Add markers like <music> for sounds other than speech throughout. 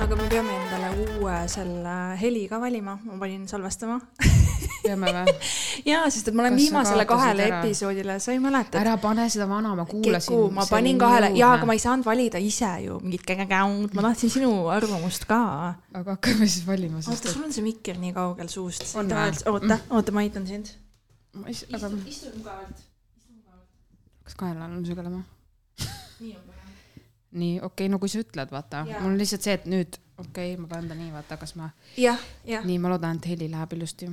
aga me peame endale uue selle heli ka valima, ma panin salvestama <laughs> peame või? <laughs> jaa, sest et ma olen Kas viimasele kahele ära? episoodile, sa ei mäleta? ära pane seda vana, ma kuulasin. Ma panin kahele, jaa, aga ma ei saanud valida ise ju mingit kägäkäund, ma tahtsin sinu arvamust ka. aga hakkame siis valima, oota, sul on see mikker nii kaugel suust. On või? oota, oota, ma aitan sind. ei, aga istu mugavalt. kas kaela on sügelema? nii on parem. nii, okei okay,, no kui sa ütled, vaata mul on lihtsalt see, et nüüd, okei okay,, ma panen ta nii, vaata, kas ma, jah, jah. nii, ma loodan, et heli läheb ilusti.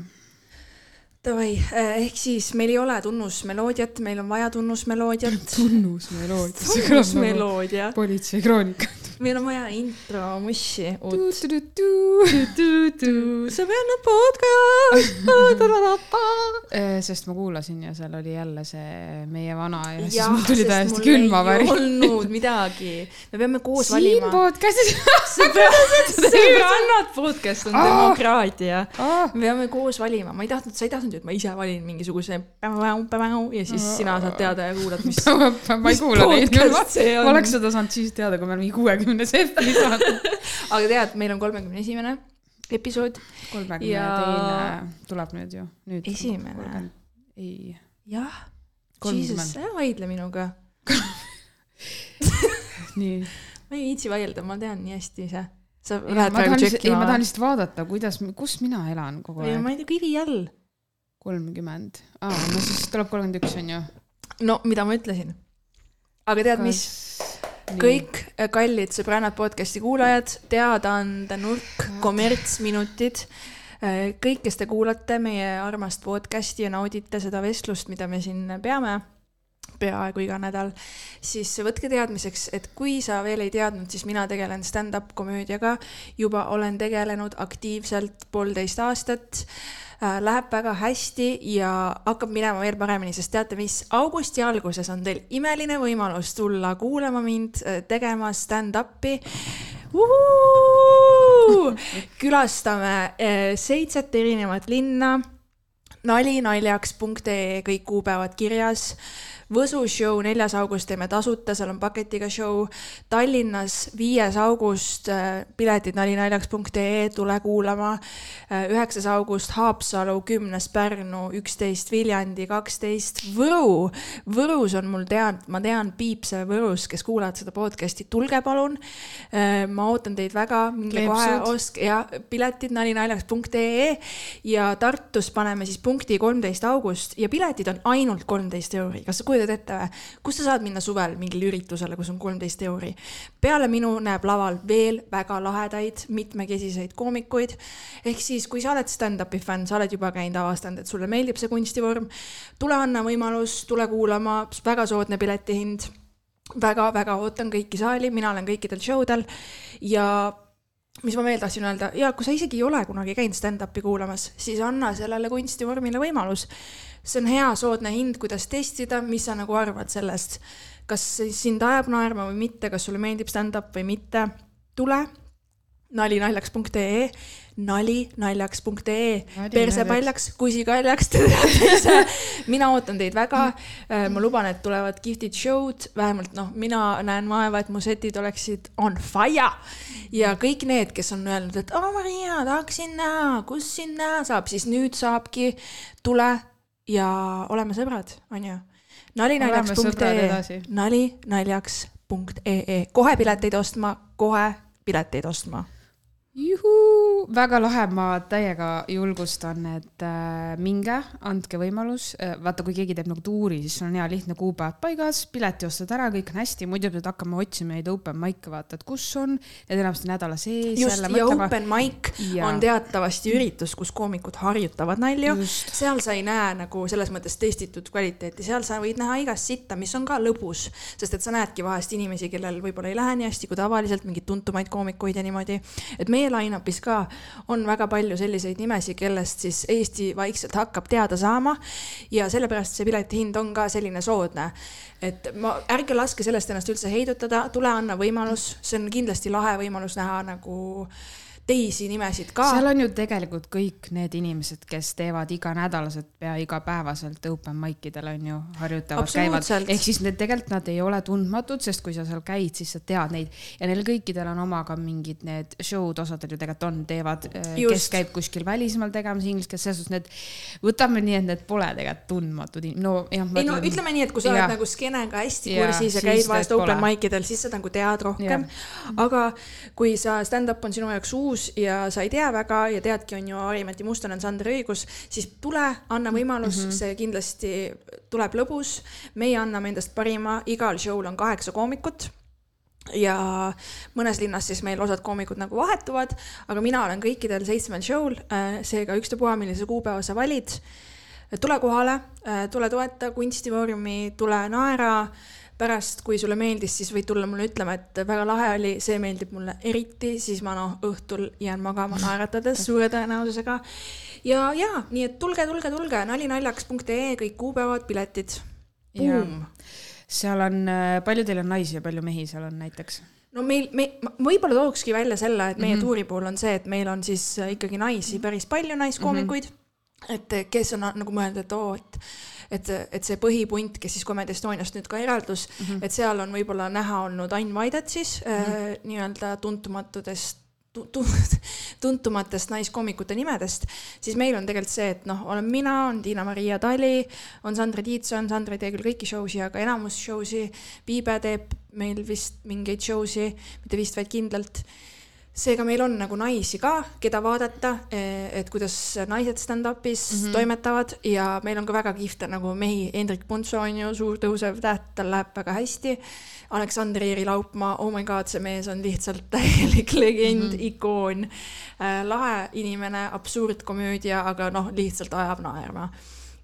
Davai, ehk siis meil ei ole tunnusmeloodiat, meil on vaja tunnusmeloodiat. <laughs> tunnusmeloodia. tunnusmeloodia. politseikroonika. Meil on vaja intro mussi uut. <laughs> sest sa pead nüüd podcast. ma kuulasin ja seal oli jälle see meie vana ja siis jah, mul tuli sest täiesti külmaväri ei. olnud midagi, me peame koos siin valima. podcast'is. <laughs> sõbrannad <laughs> podcast on Aa! demokraatia. Ah, me peame koos valima, ma ei tahtnud, sa ei tahtnud et ma ise valin mingisuguse ja siis sina saad teada ja kuulad, mis. ma ei kuula neid küll, podcast ma oleks seda saanud siis teada, kui me mingi kuuekümnes episood vaata. aga tead, meil on kolmekümne esimene episood. kolmekümne Ja- teine tuleb nüüd ju, nüüd. Esimene.. ei, jah, Jesus, ära vaidle minuga. <laughs> nii. ma ei viitsi vaielda, ma tean nii hästi ise. sa lähed praegu lihtsalt, ei ma tahan tšekkima. lihtsalt vaadata, kuidas, kus mina elan kogu aeg. ma ei tea, kivi all. kolmkümmend, aa, no siis tuleb kolmkümmend üks on ju. no mida ma ütlesin? aga tead, mis? Kõik äh, kallid sõbrannad podcast'i kuulajad, teadaandenurk, kommertsminutid, kõik, kes te kuulate meie armast podcast'i ja naudite seda vestlust, mida me siin peame peaaegu iga nädal, siis võtke teadmiseks, et kui sa veel ei teadnud, siis mina tegelen stand-up komöödiaga, juba olen tegelenud aktiivselt poolteist aastat äh, läheb väga hästi ja hakkab minema veel paremini, sest teate mis, augusti alguses on teil imeline võimalus tulla kuulama mind, tegema stand-up'i. külastame eh, seitset erinevat linna nalinaljaks.ee kõik kuupäevad kirjas. Võsu show neljas august teeme tasuta, seal on paketiga show. Tallinnas viies august äh, piletid nalinaljaks.ee, tule kuulama. üheksas august Haapsalu, kümnes Pärnu, üksteist Viljandi, kaksteist Võru. Võrus on mul tean, ma tean Piipse Võrus, kes kuulavad seda podcast'i, tulge palun. ma ootan teid väga, minge kohe ostke ja piletid nalinaljaks.ee ja Tartus paneme siis punkti kolmteist august ja piletid on ainult kolmteist euri, kas sa kujutad ette või? kus sa saad minna suvel mingile üritusele, kus on kolmteist euri? peale minu näeb laval veel väga lahedaid mitmekesiseid koomikuid. ehk siis, kui sa oled stand-up'i fänn, sa oled juba käinud, avastanud, et sulle meeldib see kunstivorm, tule anna võimalus, tule kuulama, väga soodne piletihind väga-väga ootan kõiki saali, mina olen kõikidel show del ja mis ma veel tahtsin öelda, ja kui sa isegi ei ole kunagi käinud stand-up'i kuulamas, siis anna sellele kunstivormile võimalus. See on hea soodne hind, kuidas testida, mis sa nagu arvad sellest, kas sind ajab naerma või mitte, kas sulle meeldib stand-up või mitte, tule nalinaljaks.ee, nalinaljaks.ee, Nali perse naljaks. paljaks, kusi kaljaks, te teate ise. mina ootan teid väga. ma luban, et tulevad kihvtid show'd, vähemalt noh, mina näen vaeva, et mu setid oleksid on fire. ja kõik need, kes on öelnud, et oo Maria, tahaksin näha, kus sind näha saab, siis nüüd saabki, tule ja oleme sõbrad, onju. Nalinaljaks.ee nalinaljaks.ee, kohe pileteid ostma, kohe pileteid ostma juhuu, väga lahe, ma täiega julgustan, et äh, minge, andke võimalus äh,, vaata, kui keegi teeb nagu tuuri, siis on hea lihtne kuupäevad paigas, pileti ostad ära, kõik on hästi, muidu pead hakkama otsima neid open mic'e, vaata, et kus on, need enamasti nädala sees. just, ja open mic Ja. on teatavasti üritus, kus koomikud harjutavad nalju. Seal sa ei näe nagu selles mõttes testitud kvaliteeti, seal sa võid näha igast sitta, mis on ka lõbus, sest et sa näedki vahest inimesi, kellel võib-olla ei lähe nii hästi kui tavaliselt, mingeid tuntumaid koomikuid ja niimoodi. et meie line-up'is ka on väga palju selliseid nimesid, kellest siis Eesti vaikselt hakkab teada saama. Ja sellepärast see piletihind on ka selline soodne. Et ma, ärge laske sellest ennast üldse heidutada, tule anna võimalus, see on kindlasti lahe võimalus näha nagu teisi nimesid ka. seal on ju tegelikult kõik need inimesed, kes teevad iganädalaselt, pea igapäevaselt open mic idel on ju, harjutavad, käivad. ehk siis need tegelikult nad ei ole tundmatud, sest kui sa seal käid, siis sa tead neid ja neil kõikidel on oma ka mingid need show'd, osadel ju tegelikult on, teevad, äh, kes käib kuskil välismaal tegemas inglise keeles, selles suhtes need, võtame nii, et need pole tegelikult tundmatud, no jah. ei no ütleme nii, et kui sa ja. oled nagu skeenega hästi kursis ja, ja käid vahest open mic idel, siis sa nagu tead rohkem. aga kui sa stand-up on sinu jaoks uus ja sa ei tea väga ja teadki, on ju, Harimati Mustonen, Sander õigus, siis tule, anna võimalus mm, -hmm. see kindlasti tuleb lõbus. meie anname endast parima, igal show'l on kaheksa koomikut ja mõnes linnas siis meil osad koomikud nagu vahetuvad, aga mina olen kõikidel seitsmel show'l, äh, seega ükstapuha, millise kuupäeva sa valid, tule kohale, äh, tule toeta kunstifoorumi, tule naera pärast, kui sulle meeldis, siis võid tulla mulle ütlema, et väga lahe oli, see meeldib mulle eriti, siis ma noh, õhtul jään magama <laughs> naeratades suure tõenäosusega. ja, ja nii et tulge, tulge, tulge nalinaljaks.ee kõik kuupäevad, piletid. seal on, äh, palju teil on naisi ja palju mehi seal on näiteks? no meil, me, võib-olla tookski välja selle, et meie mm -hmm. tuuri puhul on see, et meil on siis äh, ikkagi naisi päris palju, naiskoomikuid mm. -hmm. et kes on nagu mõelnud, et oo, et et, et see põhipunt, kes siis Comedy Estoniast nüüd ka eraldus mm, -hmm. et seal on võib-olla näha olnud Ain Vaidet siis mm -hmm. äh, nii-öelda tuntumatudest <laughs> tuntumatest naiskoomikute nimedest, siis meil on tegelikult see, et noh, olen mina, on Tiina-Maria Tali, on Sandra Tiitson, Sandra ei tee küll kõiki show si, aga enamus show si. Piibe teeb meil vist mingeid show si, mitte vist, vaid kindlalt seega meil on nagu naisi ka, keda vaadata, eh, et kuidas naised stand-up'is mm -hmm. toimetavad ja meil on ka väga kihvte nagu mehi, Hendrik Puntso on ju suur tõusev täht, tal läheb väga hästi. Aleksander Eeri Laupmaa, oh my god, see mees on lihtsalt <laughs> täielik legend mm, -hmm. ikoon äh,. lahe inimene, absurdkomöödia, aga noh, lihtsalt ajab naerma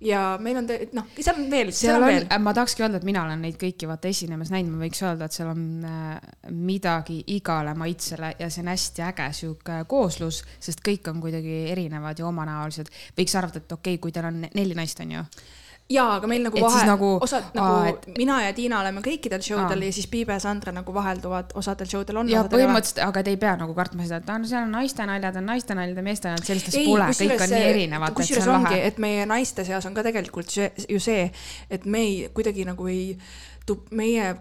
ja meil on, noh, seal on veel, seal on veel. ma tahakski öelda, et mina olen neid kõiki vaata esinemas näinud, ma võiks öelda, et seal on äh, midagi igale maitsele ja see on hästi äge sihuke kooslus, sest kõik on kuidagi erinevad ja omanäolised. võiks arvata, et okei okay,, kui teil on neli naist, on ju jaa, aga meil nagu et vahe, nagu, osad nagu aa, et... mina ja Tiina oleme kõikidel show del ja siis Piibe ja Sandra nagu vahelduvad, osadel show del on. ja põhimõtteliselt, aga te ei pea nagu kartma seda, et no seal on naiste naljad, on naiste naljad ja meeste naljad, sellist asja pole, kõik on nii erinevad. kusjuures ongi, et meie naiste seas on ka tegelikult see, ju see, et me ei kuidagi nagu ei, meie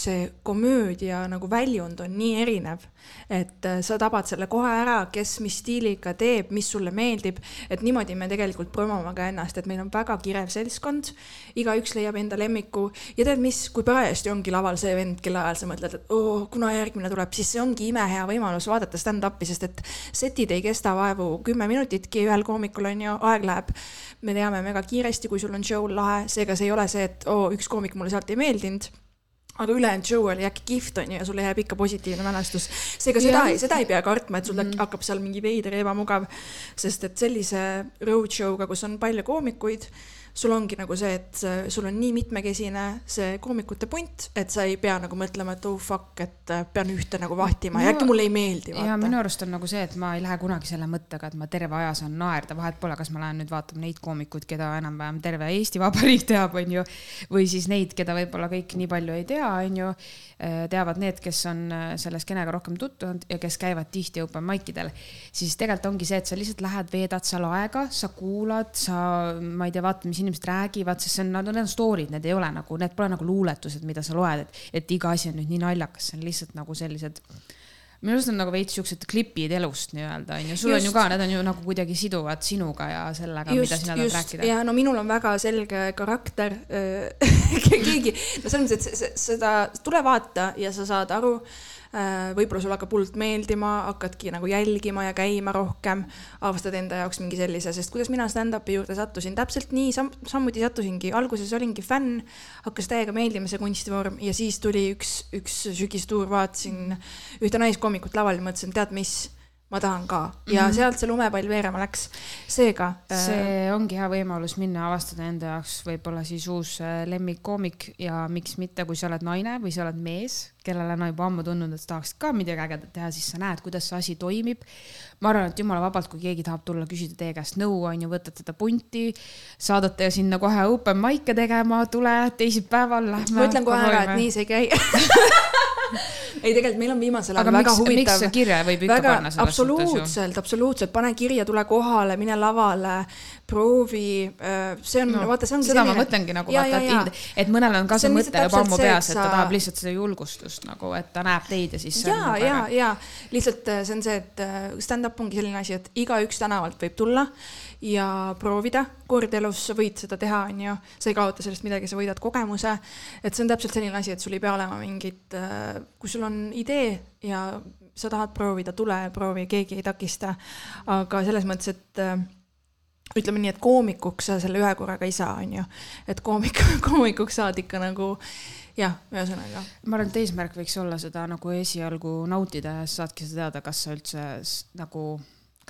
see komöödia nagu väljund on nii erinev, et äh, sa tabad selle kohe ära, kes mis stiiliga teeb, mis sulle meeldib, et niimoodi me tegelikult promome ka ennast, et meil on väga kirev seltskond, igaüks leiab enda lemmiku ja tead mis, kui parajasti ongi laval see vend, kelle ajal sa mõtled, et oo, kuna järgmine tuleb, siis see ongi imehea võimalus vaadata stand-up'i, sest et setid ei kesta vaevu kümme minutitki, ühel koomikul on ju, aeg läheb, me teame väga kiiresti, kui sul on show lahe, seega see ei ole see, et oo, üks koomik mulle sealt ei meeldinud aga ülejäänud show oli äkki kihvt onju ja sulle jääb ikka positiivne mälestus. seega seda, seda ei pea kartma, et sul mm hakkab seal mingi veider ja ebamugav, sest et sellise road show'ga, kus on palju koomikuid sul ongi nagu see, et sul on nii mitmekesine see koomikute punt, et sa ei pea nagu mõtlema, et oh fuck, et äh, pean ühte nagu vahtima ja äkki mulle ei meeldi. ja minu arust on nagu see, et ma ei lähe kunagi selle mõttega, et ma terve aja saan naerda, vahet pole, kas ma lähen nüüd vaatama neid koomikuid, keda enam-vähem terve Eesti Vabariik teab, onju, või siis neid, keda võib-olla kõik nii palju ei tea, onju Äh, teavad need, kes on äh, selle skeenega rohkem tutvunud ja kes käivad tihti open mic idel, siis tegelikult ongi see, et sa lihtsalt lähed, veedad seal aega, sa kuulad, sa, ma ei tea, vaatad, mis inimesed räägivad, sest see on, need on story'd, need ei ole nagu, need pole nagu luuletused, mida sa loed, et, et iga asi on nüüd nii naljakas, see on lihtsalt nagu sellised minu arust on nagu veits siuksed klipid elust nii-öelda onju, sul just. on ju ka, need on ju nagu kuidagi siduvad sinuga ja sellega, mida sina tahad rääkida. ja no minul on väga selge karakter <laughs> keegi, no selles mõttes, et seda, tule vaata ja sa saad aru Äh, võib-olla sulle hakkab hullult meeldima, hakkadki nagu jälgima ja käima rohkem, avastad enda jaoks mingi sellise, sest kuidas mina stand-up'i juurde sattusin, täpselt nii sam samuti sattusingi, alguses olingi fänn, hakkas täiega meeldima see kunstivorm ja siis tuli üks, üks sügistuur, vaatasin ühte naiskoomikut laval ja mõtlesin, tead mis ma tahan ka ja mm -hmm. sealt see lumepall veerema läks. seega. see äh... ongi hea võimalus minna avastada enda jaoks võib-olla siis uus äh, lemmikkoomik ja miks mitte, kui sa oled naine või sa oled mees, kellele on juba ammu tundnud, et sa tahaksid ka midagi ägedat teha, siis sa näed, kuidas see asi toimib. Ma arvan, et jumala vabalt, kui keegi tahab tulla küsida teie käest nõu, on ju, võtate ta punti, saadate sinna kohe open mic'e tegema, tule teisipäeval lähme. ma ütlen kohe ära, et nii see ei käi <laughs> ei, tegelikult meil on viimasel ajal väga miks, huvitav. miks kirja võib ikka väga, panna selles absoluutselt, suhtes ju? absoluutselt, pane kirja, tule kohale, mine lavale, proovi. see on no,, vaata, see ongi seda selline. ma mõtlengi nagu ja, vaata, et, et mõnel on ka see, see mõte juba ammu peas, et ta sa... tahab lihtsalt seda julgustust nagu, et ta näeb teid ja siis. ja, ja, ja lihtsalt äh, see on see, et äh, stand-up ongi selline asi, et igaüks tänavalt võib tulla ja proovida, kord elus sa võid seda teha, on ju, sa ei kaota sellest midagi, sa võidad kogemuse. et see on täpselt selline asi, et sul ei pea olema mingit, äh, kui sul on idee ja sa tahad proovida, tule proovi, keegi ei takista. aga selles mõttes, et ütleme nii, et koomikuks sa selle ühe korraga ei saa, on ju. et koomik, <laughs> koomikuks saad ikka nagu jah, ühesõnaga. ma arvan, et eesmärk võiks olla seda nagu esialgu nautida ja siis saadki sa teada, kas sa üldse nagu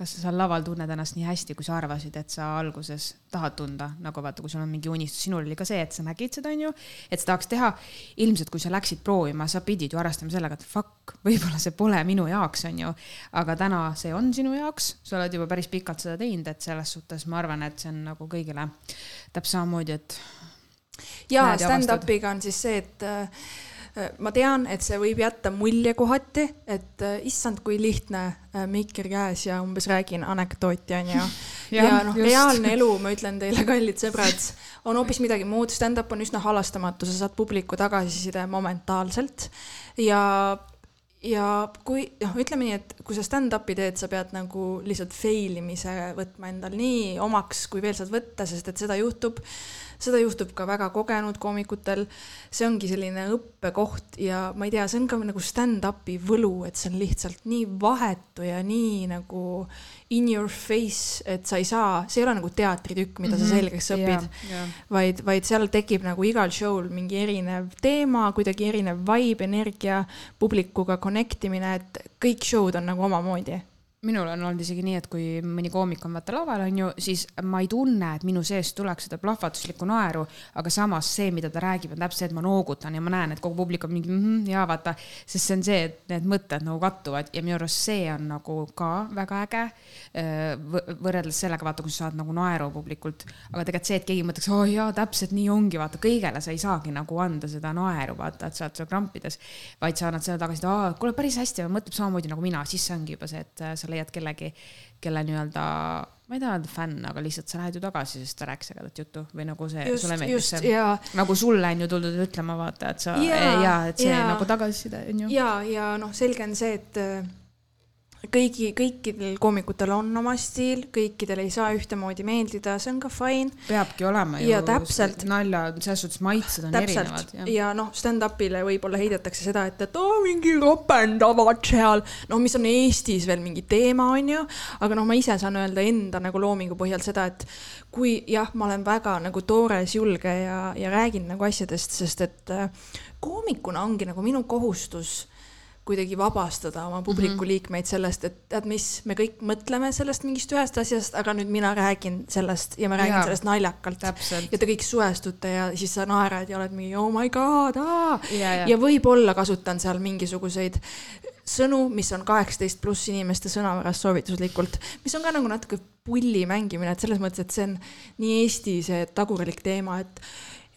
kas sa seal laval tunned ennast nii hästi, kui sa arvasid, et sa alguses tahad tunda, nagu vaata, kui sul on mingi unistus, sinul oli ka see, et sa nägid seda, onju, et sa tahaks teha. ilmselt, kui sa läksid proovima, sa pidid ju arvestama sellega, et fuck, <laughs> võib-olla see pole minu jaoks, onju. aga täna see on sinu jaoks, sa oled juba päris pikalt seda teinud, et selles suhtes ma arvan, et see on nagu kõigile täpselt samamoodi, et. Ja stand-up'iga on siis see, et Äh, ma tean, et see võib jätta mulje kohati, et äh, issand, kui lihtne äh, mikker käes ja umbes räägin anekdooti, onju. <laughs> ja, ja noh, reaalne elu, ma ütlen teile, <laughs> kallid sõbrad, on hoopis midagi muud, stand-up on üsna halastamatu, sa saad publiku tagasiside momentaalselt. Ja ja kui noh, ütleme nii, et kui sa stand-up'i teed, sa pead nagu lihtsalt fail imise võtma endal nii omaks, kui veel saad võtta, sest et seda juhtub seda juhtub ka väga kogenud koomikutel. see ongi selline õppekoht ja ma ei tea, see on ka nagu stand-up'i võlu, et see on lihtsalt nii vahetu ja nii nagu in your face, et sa ei saa, see ei ole nagu teatritükk, mida mm -hmm. sa mhm. selgeks õpid yeah,, yeah. vaid, vaid seal tekib nagu igal show'l mingi erinev teema, kuidagi erinev vibe, energia, publikuga connect imine, et kõik show'd on nagu omamoodi minul on olnud isegi nii, et kui mõni koomik on vaata laval, on ju, siis ma ei tunne, et minu seest tuleks seda plahvatuslikku naeru, aga samas see, mida ta räägib, on täpselt see, et ma noogutan ja ma näen, et kogu publik on mingi mm -hmm, ja vaata, sest see on see, et need mõtted nagu kattuvad ja minu arust see on nagu ka väga äge. võrreldes sellega, vaata, kui sa saad nagu naeru publikult, aga tegelikult see, et keegi mõtleks, oo oh, jaa, täpselt nii ongi, vaata kõigele sa ei saagi nagu anda seda naeru, vaata, et sa oled seal krampides, vaid sa annad selle tagasiside, aa, kuule, päris hästi, mõtleb samamoodi nagu mina, siis see ongi juba see, et sa leiad kellegi, kelle nii-öelda, ma ei taha öelda fänn, aga lihtsalt sa lähed ju tagasi, sest ta rääkis ägedat juttu või nagu see just, sulle meeldis see. nagu sulle on ju tuldud ütlema, vaata, et sa ja, ja et see ja, nagu tagasiside on ju. ja, ja noh, selge on see, et kõigi, kõikidel koomikutel on oma stiil, kõikidel ei saa ühtemoodi meeldida, see on ka fine. peabki olema ju. ja täpselt. nalja, selles suhtes maitsed on täpselt. erinevad. ja, ja noh, stand-up'ile võib-olla heidetakse seda, et, et oo, mingi ropendavad seal, noh, mis on Eestis veel mingi teema, on ju. aga noh, ma ise saan öelda enda nagu loomingu põhjal seda, et kui jah, ma olen väga nagu toores, julge ja, ja räägin nagu asjadest, sest et äh, koomikuna ongi nagu minu kohustus kuidagi vabastada oma publiku mm -hmm. liikmeid sellest, et tead mis, me kõik mõtleme sellest mingist ühest asjast, aga nüüd mina räägin sellest ja ma räägin ja, sellest naljakalt. ja te kõik suhestute ja siis sa naerad ja oled mingi oh my god, aa. ja, ja. ja võib-olla kasutan seal mingisuguseid sõnu, mis on kaheksateist pluss inimeste sõnavaras soovituslikult, mis on ka nagu natuke pulli mängimine, et selles mõttes, et see on nii Eesti see tagurlik teema, et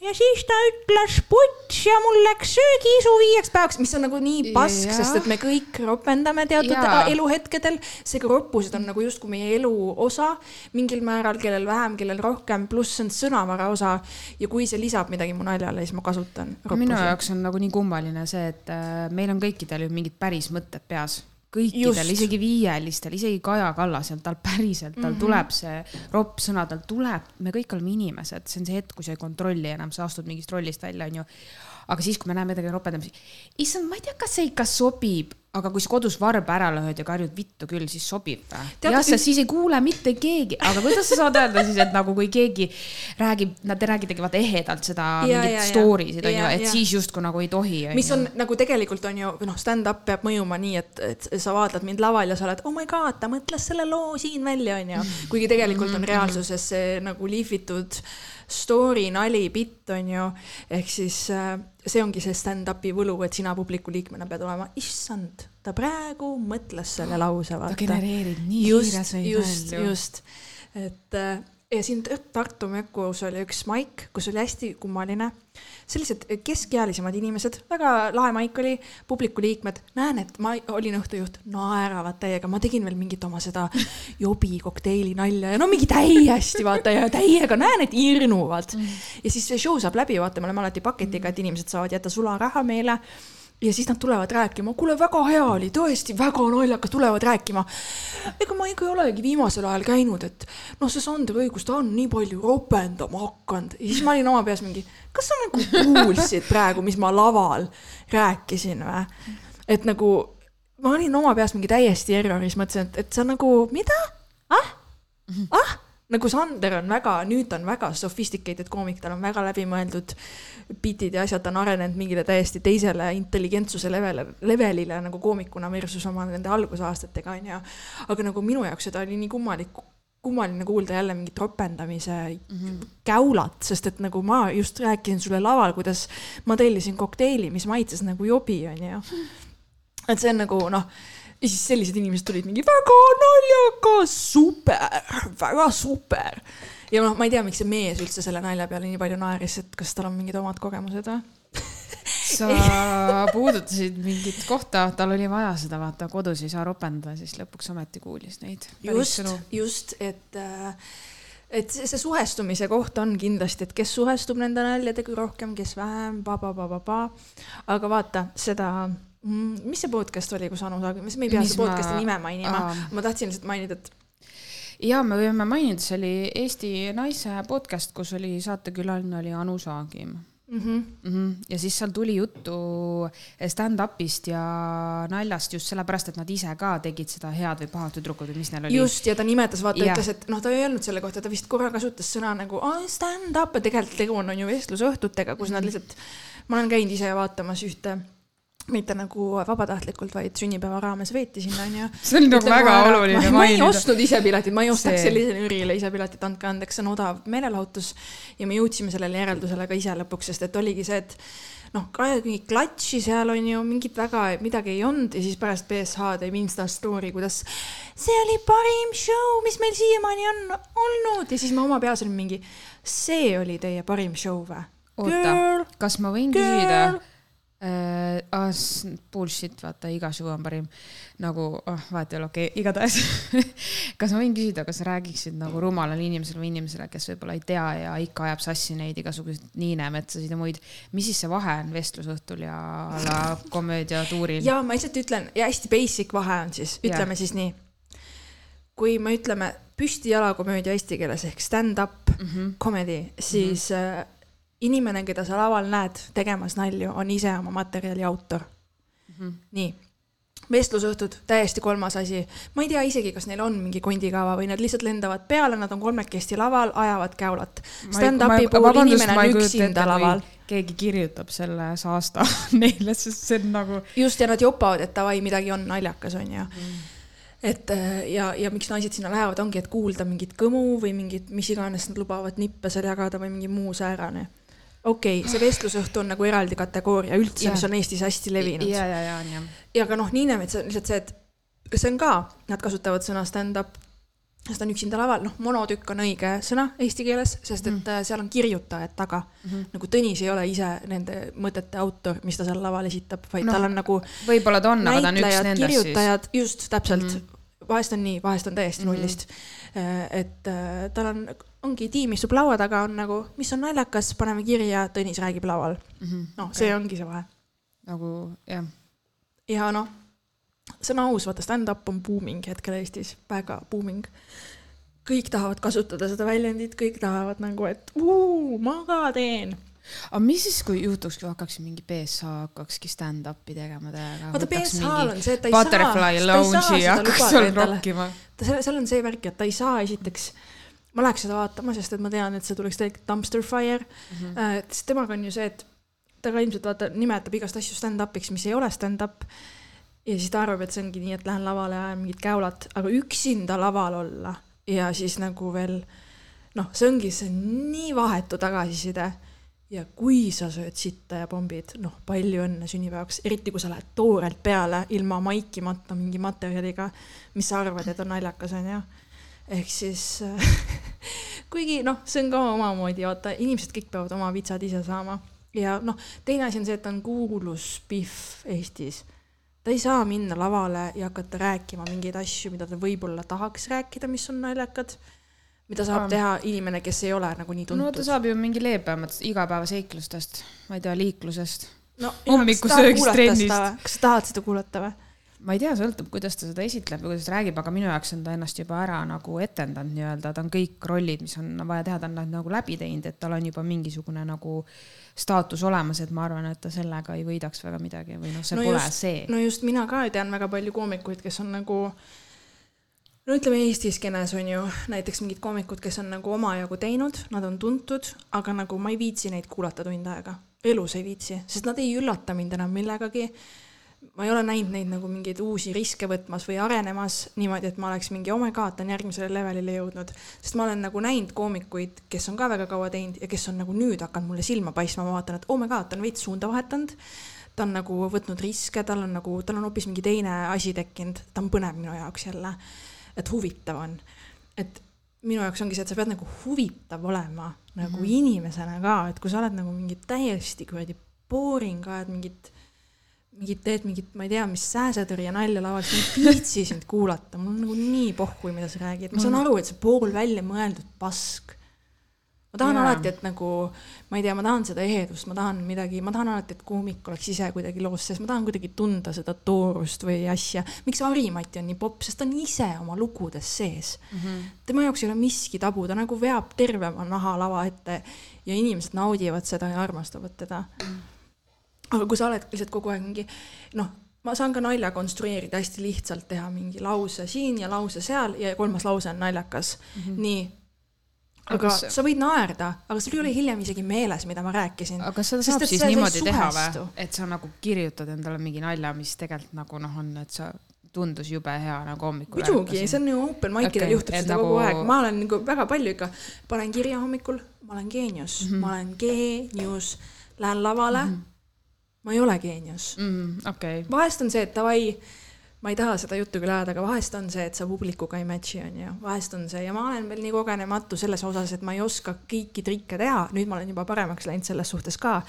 ja siis ta ütles puts ja mul läks söögiisu viieks päevaks, mis on nagu nii pask, sest et me kõik ropendame teatud ja. eluhetkedel. seega roppused on nagu justkui meie elu osa mingil määral, kellel vähem, kellel rohkem, pluss see on sõnavara osa. ja kui see lisab midagi mu naljale, siis ma kasutan. minu jaoks on nagu nii kummaline see, et äh, meil on kõikidel ju mingid päris mõtted peas kõikidel, isegi viielistel, isegi Kaja Kallasel, tal päriselt, tal mm -hmm. tuleb see ropp sõna, tal tuleb, me kõik oleme inimesed, see on see hetk, kui sa ei kontrolli enam, sa astud mingist rollist välja, onju. Aga siis, kui me näeme midagi ropedamisi, issand, ma ei tea, kas see ikka sobib aga kui sa kodus varba ära lööd ja karjud vittu küll, siis sobib või? jah, sest siis ei kuule mitte keegi, aga kuidas sa saad öelda siis, et nagu kui keegi räägib, nad te räägitegi vaata ehedalt seda ja, mingit story sid onju, et ja. siis justkui nagu ei tohi. mis on nagu tegelikult on ju, noh, stand-up peab mõjuma nii, et, et sa vaatad mind laval ja sa oled, oh my god, ta mõtles selle loo siin välja onju, kuigi tegelikult on mhm. reaalsuses see nagu lihvitud story, nali, bitt on ju, ehk siis äh, see ongi see stand-up'i võlu, et sina publiku liikmena pead olema, issand, ta praegu mõtles selle lause, ta vaata. genereerib nii just, kiires neid just, nalju. just, et äh, ja siin Tar- Tartu Mökus oli üks maik, kus oli hästi kummaline. sellised keskealisemad inimesed, väga lahe maik oli, publiku liikmed, näen, et ma olin õhtujuht, naeravad täiega, ma tegin veel mingit oma seda jobi kokteili nalja ja no mingi täiesti vaata ja täiega. Näen, et irnuvad. ja siis see show saab läbi, vaata, me oleme alati paketiga, et inimesed saavad jätta sularaha meile ja siis nad tulevad rääkima, kuule, väga hea oli, tõesti väga naljakas, tulevad rääkima. ega ma ikka ei olegi viimasel ajal käinud, et noh, see Sander õigus, ta on nii palju ropendama hakanud ja siis ma olin oma peas mingi, kas sa nagu kuulsid praegu, mis ma laval rääkisin või? et nagu ma olin oma peas mingi täiesti erroris, mõtlesin, et, et sa nagu, mida? ah, ah, nagu Sander on väga, nüüd ta on väga sophisticated koomik, tal on väga läbimõeldud bitid ja asjad, ta on arenenud mingile täiesti teisele intelligentsuse level, levelile nagu koomikuna versus oma nende algusaastatega onju. aga nagu minu jaoks seda oli nii kummalik, kummaline kuulda jälle mingit ropendamise mm -hmm. käulat, sest et nagu ma just rääkisin sulle laval, kuidas ma tellisin kokteili, mis maitses nagu jobi onju. <laughs> et see on nagu noh ja siis sellised inimesed tulid mingi väga naljakas, super, väga super. ja noh, ma ei tea, miks see mees üldse selle nalja peale nii palju naeris, et kas tal on mingid omad kogemused või? sa puudutasid mingit kohta, tal oli vaja seda vaata, kodus ei saa ropendada, siis lõpuks ometi kuulis neid. just, just, et äh, et see, see suhestumise koht on kindlasti, et kes suhestub nende naljadega rohkem, kes vähem, pa-pa-pa-pa-pa. aga vaata seda, mis see podcast oli, kus Anu Saag, me ei pea seda ma- podcast'i nime mainima ma tahtsin lihtsalt mainida, et ja me võime mainida, see oli Eesti Naise podcast, kus oli saatekülaline oli Anu Saagim mm -hmm, mm. -hmm. ja siis seal tuli juttu stand-up'ist ja naljast just sellepärast, et nad ise ka tegid seda head või pahat tüdrukut või mis neil oli. just ja ta nimetas, vaata, Jah. ütles, et noh, ta ei öelnud selle kohta, ta vist korra kasutas sõna nagu stand-up ja tegelikult tegu on, on ju vestlusõhtutega, kus Mhm. nad lihtsalt, ma olen käinud ise vaatamas ühte mitte nagu vabatahtlikult, vaid sünnipäeva raames veeti sinna onju. see oli nagu väga oluline ma, ma ei mainida. ostnud ise piletit, ma ei ostaks See- sellisele ürile ise piletit, andke andeks, see on odav meelelahutus. ja me jõudsime sellele järeldusele ka ise lõpuks, sest et oligi see, et noh, mingi klatši seal on ju, mingit väga midagi ei olnud ja siis pärast BSH teeb Insta story, kuidas see oli parim show, mis meil siiamaani on olnud ja siis ma oma peas olin mingi, see oli teie parim show või? oota, kas ma võin küsida Girl.? äh,. ah, s- bullshit, vaata, iga show on parim. nagu oh,, vahet ei ole, okei okay,, igatahes. <laughs> kas ma võin küsida, kas sa räägiksid nagu rumalale inimesele või inimesele, kes võib-olla ei tea ja ikka ajab sassi neid igasuguseid niinemetsasid ja muid, mis siis see vahe on vestlusõhtul ja la komöödiatuuril? ja ma lihtsalt ütlen ja hästi basic vahe on siis, ütleme siis nii. kui me ütleme püstijalakomöödia eesti keeles ehk stand-up mm -hmm. comedy, siis mm -hmm. inimene, keda sa laval näed tegemas nalju, on ise oma materjali autor mm. -hmm. nii vestlusõhtud, täiesti kolmas asi. ma ei tea isegi, kas neil on mingi kondikava või nad lihtsalt lendavad peale, nad on kolmekesti laval, ajavad käulat. Stand-up'i puhul inimene on üksinda laval. keegi kirjutab selle saasta <laughs> neile, sest see on nagu just ja nad jopavad, et davai, midagi on naljakas, onju mm.. et äh, ja, ja miks naised sinna lähevad, ongi, et kuulda mingit kõmu või mingit, mis iganes nad lubavad nippe seal jagada või mingi muu säärane. Okei okay,, see vestlusõhtu on nagu eraldi kategooria üldse, mis on Eestis hästi levinud. ja, ja, ja on jah. ja ka noh, Niinemets on lihtsalt see, et see on ka, nad kasutavad sõna stand-up, sest on üksinda laval, noh, monotükk on õige sõna eesti keeles, sest et mm. seal on kirjutajad taga mm. -hmm. nagu Tõnis ei ole ise nende mõtete autor, mis ta seal laval esitab, vaid no, tal on nagu võib-olla ta on, aga ta on üks nendest siis. kirjutajad, just täpselt mm. -hmm. vahest on nii, vahest on täiesti nullist mm. -hmm. Et äh, tal on, ongi tiim istub laua taga, on nagu, mis on naljakas, paneme kirja, Tõnis räägib laval mm -hmm.. noh, see ongi see vahe. nagu jah, ja noh, sõna aus, vaata stand-up on booming hetkel Eestis, väga booming. kõik tahavad kasutada seda väljendit, kõik tahavad nagu, et uu, ma ka teen. Aga mis siis, kui juhtuks, kui hakkaks mingi BSH hakkakski stand-up'i tegema täiega. vaata BSH-l on see, et ta ei saa, Butterfly Lounge'i hakkaks seal rokkima. ta seal, seal on see värk, et ta ei saa esiteks, ma läheks seda vaatama, sest et ma tean, et see tuleks tegelikult dumpster fire mm. -hmm. sest temaga on ju see, et ta ka ilmselt vaata nimetab igast asju stand-up'iks, mis ei ole stand-up. ja siis ta arvab, et see ongi nii, et lähen lavale ja ajan mingit käulat, aga üksinda laval olla ja siis nagu veel noh, see ongi see on nii vahetu tagasiside ja kui sa sööd sitta ja pommid, noh, palju õnne sünnipäevaks, eriti kui sa lähed toorelt peale ilma maikimata mingi materjaliga, mis sa arvad, et on naljakas, onju. ehk siis <laughs> kuigi noh, see on ka omamoodi, vaata, inimesed kõik peavad oma vitsad ise saama ja noh, teine asi on see, et ta on kuulus Pihv Eestis. ta ei saa minna lavale ja hakata rääkima mingeid asju, mida ta võib-olla tahaks rääkida, mis on naljakad mida saab teha inimene, kes ei ole nagu nii tuntud. no ta saab ju mingi leebematest igapäevaseiklustest, ma ei tea, liiklusest no,. hommikusöögist, trennist. kas sa tahad seda kuulata või? ma ei tea, sõltub, kuidas ta seda esitleb ja kuidas ta räägib, aga minu jaoks on ta ennast juba ära nagu etendanud nii-öelda, ta on kõik rollid, mis on vaja teha, ta on nad nagu läbi teinud, et tal on juba mingisugune nagu staatus olemas, et ma arvan, et ta sellega ei võidaks väga midagi või noh, see no pole just, see. no just mina ka tean väga palju koomikuid, kes on nagu no ütleme Eesti skeenes on ju näiteks mingid koomikud, kes on nagu omajagu teinud, nad on tuntud, aga nagu ma ei viitsi neid kuulata tund aega, elus ei viitsi, sest nad ei üllata mind enam millegagi. ma ei ole näinud neid nagu mingeid uusi riske võtmas või arenemas niimoodi, et ma oleks mingi oh my god, ta on järgmisele levelile jõudnud, sest ma olen nagu näinud koomikuid, kes on ka väga kaua teinud ja kes on nagu nüüd hakanud mulle silma paistma, ma vaatan, et oh my god, ta on veits suunda vahetanud. Ta on nagu võtnud riske, tal on nagu, tal on hoopis mingi teine asi tekkinud, ta on põnev minu jaoks jälle et huvitav on. et minu jaoks ongi see, et sa pead nagu huvitav olema nagu mm -hmm. inimesena ka, et kui sa oled nagu mingi täiesti kuradi boring, ajad mingit, mingit, teed mingit, ma ei tea, mis sääsetõrje nalja laval, siis ma ei viitsi sind kuulata, mul on nagu nii pohhui, mida sa räägid, ma saan aru, et see pool välja mõeldud pask ma tahan yeah. alati, et nagu, ma ei tea, ma tahan seda ehedust, ma tahan midagi, ma tahan alati, et koomik oleks ise kuidagi loos sees, ma tahan kuidagi tunda seda toorust või asja. miks Harimati on nii popp, sest ta on ise oma lugudes sees mm. -hmm. tema jaoks ei ole miski tabu, ta nagu veab terve oma naha lava ette ja inimesed naudivad seda ja armastavad teda mm. -hmm. aga kui sa oled lihtsalt kogu aeg mingi, noh, ma saan ka nalja konstrueerida hästi lihtsalt, teha mingi lause siin ja lause seal ja kolmas lause on naljakas mm. -hmm. nii aga kas... sa võid naerda, aga sul ei ole hiljem isegi meeles, mida ma rääkisin. aga kas seda saab siis sa, niimoodi teha või, et sa nagu kirjutad endale mingi nalja, mis tegelikult nagu noh, on, et sa tundus jube hea nagu hommikul. muidugi, see on ju open mic idel okay, juhtub seda nagu... kogu aeg, ma olen nagu väga palju ikka, panen kirja hommikul, ma olen geenius mm, -hmm. ma olen geenius, lähen lavale mm. -hmm. ma ei ole geenius mm. -hmm. Okay. vahest on see, et davai ma ei taha seda juttu küll ajada, aga vahest on see, et sa publikuga ei match'i, onju. vahest on see ja ma olen veel nii kogenematu selles osas, et ma ei oska kõiki trikke teha, nüüd ma olen juba paremaks läinud selles suhtes ka.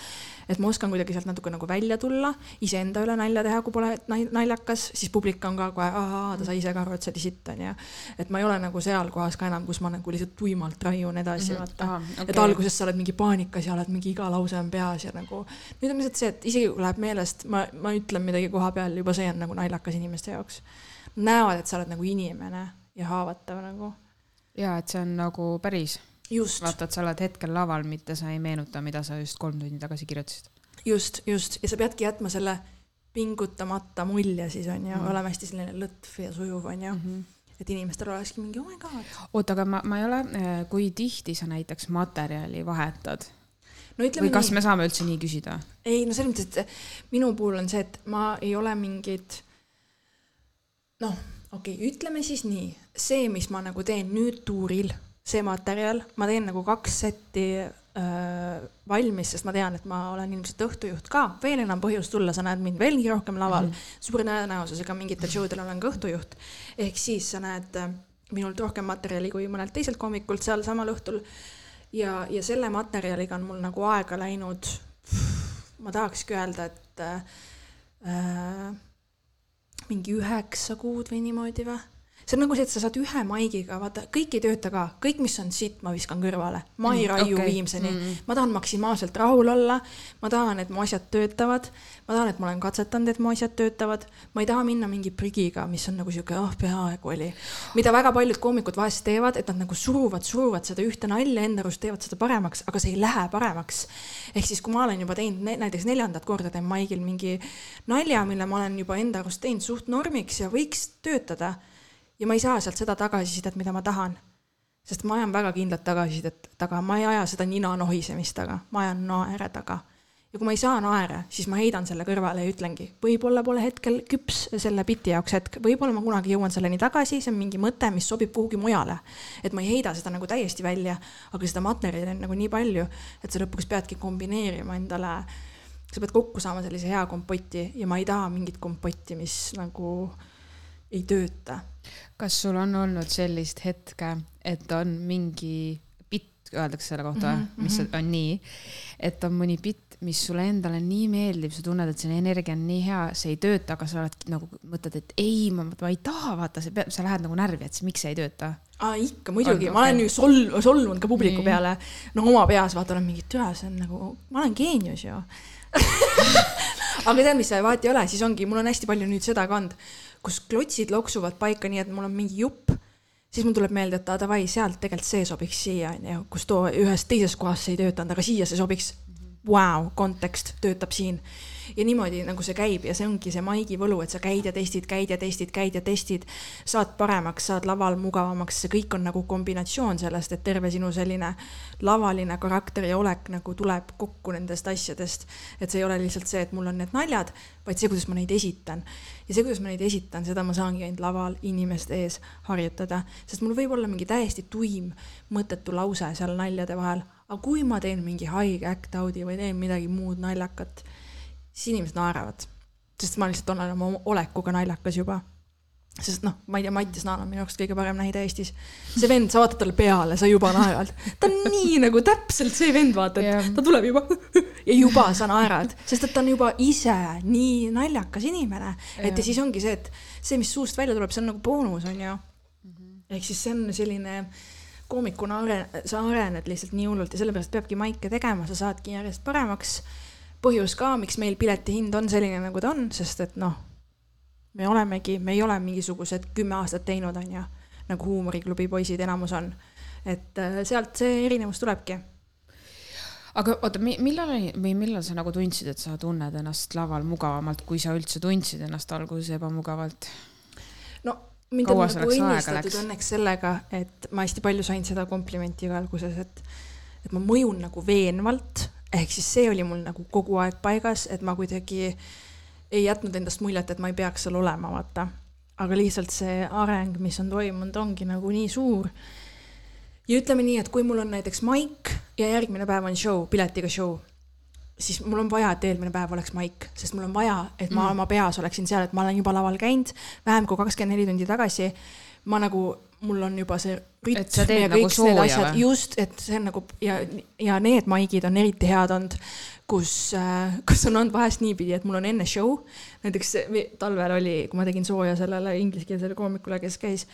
et ma oskan kuidagi sealt natuke nagu välja tulla, iseenda üle nalja teha, kui pole naljakas, siis publik on ka kohe, ahaa, ta sai ise ka aru, et see oli sitt, onju. et ma ei ole nagu seal kohas ka enam, kus ma nagu lihtsalt tuimalt raiun edasi mm, -hmm. vaata okay.. et alguses sa oled mingi paanikas ja oled mingi iga lause on peas ja nagu. nüüd on lihtsalt see, et isegi kui läheb meelest, ma, ma ütlen midagi koha peal, juba see on nagu naljakas inimeste inimeste jaoks. näevad, et sa oled nagu inimene ja haavatav nagu. ja et see on nagu päris. vaata, et sa oled hetkel laval, mitte sa ei meenuta, mida sa just kolm tundi tagasi kirjutasid. just, just ja sa peadki jätma selle pingutamata mulje siis on ju mm., olema hästi selline lõtv ja sujuv on ju mm. -hmm et inimestel olekski mingi oh my god. oota, aga ma, ma ei ole, eh, kui tihti sa näiteks materjali vahetad? no ütleme või kas nii, me saame üldse nii küsida? ei, no selles mõttes, et minu puhul on see, et ma ei ole mingit noh, okei okay,, ütleme siis nii, see, mis ma nagu teen nüüd tuuril, see materjal, ma teen nagu kaks setti äh, valmis, sest ma tean, et ma olen ilmselt õhtujuht ka, veel enam põhjust tulla, sa näed mind veelgi rohkem laval mm -hmm. suure tõenäosusega mingitel show del olen ka õhtujuht. ehk siis sa näed äh, minult rohkem materjali kui mõnelt teiselt koomikult seal samal õhtul. ja, ja selle materjaliga on mul nagu aega läinud, ma tahakski öelda, et äh, mingi üheksa kuud või niimoodi või see on nagu see, et sa saad ühe maigiga, vaata, kõik ei tööta ka, kõik, mis on sitt, ma viskan kõrvale. ma ei mm, raiu okay. viimseni mm, -hmm. ma tahan maksimaalselt rahul olla, ma tahan, et mu asjad töötavad, ma tahan, et ma olen katsetanud, et mu asjad töötavad, ma ei taha minna mingi prügiga, mis on nagu sihuke, ah oh, peaaegu oli. mida väga paljud koomikud vahest teevad, et nad nagu suruvad, suruvad seda ühte nalja enda arust, teevad seda paremaks, aga see ei lähe paremaks. ehk siis, kui ma olen juba teinud näiteks neljandat korda teen maigil mingi nalja, mille ma olen juba enda arust teinud suht normiks ja võiks töötada ja ma ei saa sealt seda tagasisidet, mida ma tahan. sest ma ajan väga kindlat tagasisidet taga, ma ei aja seda nina nohisemist taga, ma ajan naere taga. ja kui ma ei saa naere, siis ma heidan selle kõrvale ja ütlengi, võib-olla pole hetkel küps selle biti jaoks hetk, võib-olla ma kunagi jõuan selleni tagasi, see on mingi mõte, mis sobib kuhugi mujale. et ma ei heida seda nagu täiesti välja, aga seda materjali on nagu nii palju, et sa lõpuks peadki kombineerima endale, sa pead kokku saama sellise hea kompoti ja ma ei taha mingit kompotti, mis nagu ei tööta. kas sul on olnud sellist hetke, et on mingi bitt, öeldakse selle kohta mm, -hmm. mis mhm. on nii, et on mõni bitt, mis sulle endale nii meeldib, sa tunned, et selle energia on nii hea, see ei tööta, aga sa oled nagu mõtled, et ei, ma, ma ei taha, vaata, see peab, sa lähed nagu närvi, et miks see ei tööta. aa, ikka muidugi, ma olen ju sol-, solvunud ka publiku nii. peale. no oma peas vaata olen mingi, türa, see on nagu, ma olen geenius ju <laughs> aga tead, mis see vahet ei ole, siis ongi, mul on hästi palju nüüd seda ka olnud, kus klotsid loksuvad paika nii, et mul on mingi jupp siis mul tuleb meelde, et davai, sealt tegelikult see sobiks siia, onju, kus too ühes teises kohas see ei töötanud, aga siia see sobiks vau, kontekst töötab siin. ja niimoodi nagu see käib ja see ongi see maigi võlu, et sa käid ja testid, käid ja testid, käid ja testid, saad paremaks, saad laval mugavamaks, see kõik on nagu kombinatsioon sellest, et terve sinu selline lavaline karakter ja olek nagu tuleb kokku nendest asjadest. et see ei ole lihtsalt see, et mul on need naljad, vaid see, kuidas ma neid esitan. Ja see, kuidas ma neid esitan, seda ma saangi ainult laval inimeste ees harjutada, sest mul võib olla mingi täiesti tuim, mõttetu lause seal naljade vahel aga kui ma teen mingi haige act out'i või teen midagi muud naljakat, siis inimesed naeravad. sest ma lihtsalt olen oma olekuga naljakas juba. Sest noh, ma ei tea, Mattias Naan on minu jaoks kõige parem näide Eestis. see vend, sa vaatad talle peale, sa juba naerad. ta on nii nagu täpselt see vend, vaata, et yeah. ta tuleb juba <laughs> ja juba sa naerad, sest et ta on juba ise nii naljakas inimene. et ja siis ongi see, et see, mis suust välja tuleb, see on nagu boonus, on ju. Mhm. ehk siis see on selline koomikuna aren-, sa arened lihtsalt nii hullult ja sellepärast peabki maike tegema, sa saadki järjest paremaks. põhjus ka, miks meil pileti hind on selline, nagu ta on, sest et noh, me olemegi, me ei ole mingisugused kümme aastat teinud, on ju, nagu huumoriklubi poisid enamus on. et äh, sealt see erinevus tulebki aga oota, millal oli või millal sa nagu tundsid, et sa tunned ennast laval mugavamalt, kui sa üldse tundsid ennast alguses ebamugavalt? no mind on nagu õnnistatud õnneks sellega, et ma hästi palju sain seda komplimenti ka alguses, et, et ma mõjun nagu veenvalt, ehk siis see oli mul nagu kogu aeg paigas, et ma kuidagi ei jätnud endast muljet, et ma ei peaks seal olema, vaata. aga lihtsalt see areng, mis on toimunud, ongi nagu nii suur. ja ütleme nii, et kui mul on näiteks maik ja järgmine päev on show, piletiga show siis mul on vaja, et eelmine päev oleks maik, sest mul on vaja, et ma mm. oma peas oleksin seal, et ma olen juba laval käinud vähem kui kakskümmend neli tundi tagasi. ma nagu, mul on juba see rütm ja nagu kõik need asjad, just, et see on nagu ja, ja need maigid on eriti head olnud, kus äh,, <laughs> kus on olnud vahest niipidi, et mul on enne show, näiteks talvel oli, kui ma tegin sooja sellele ingliskeelsele koomikule, kes käis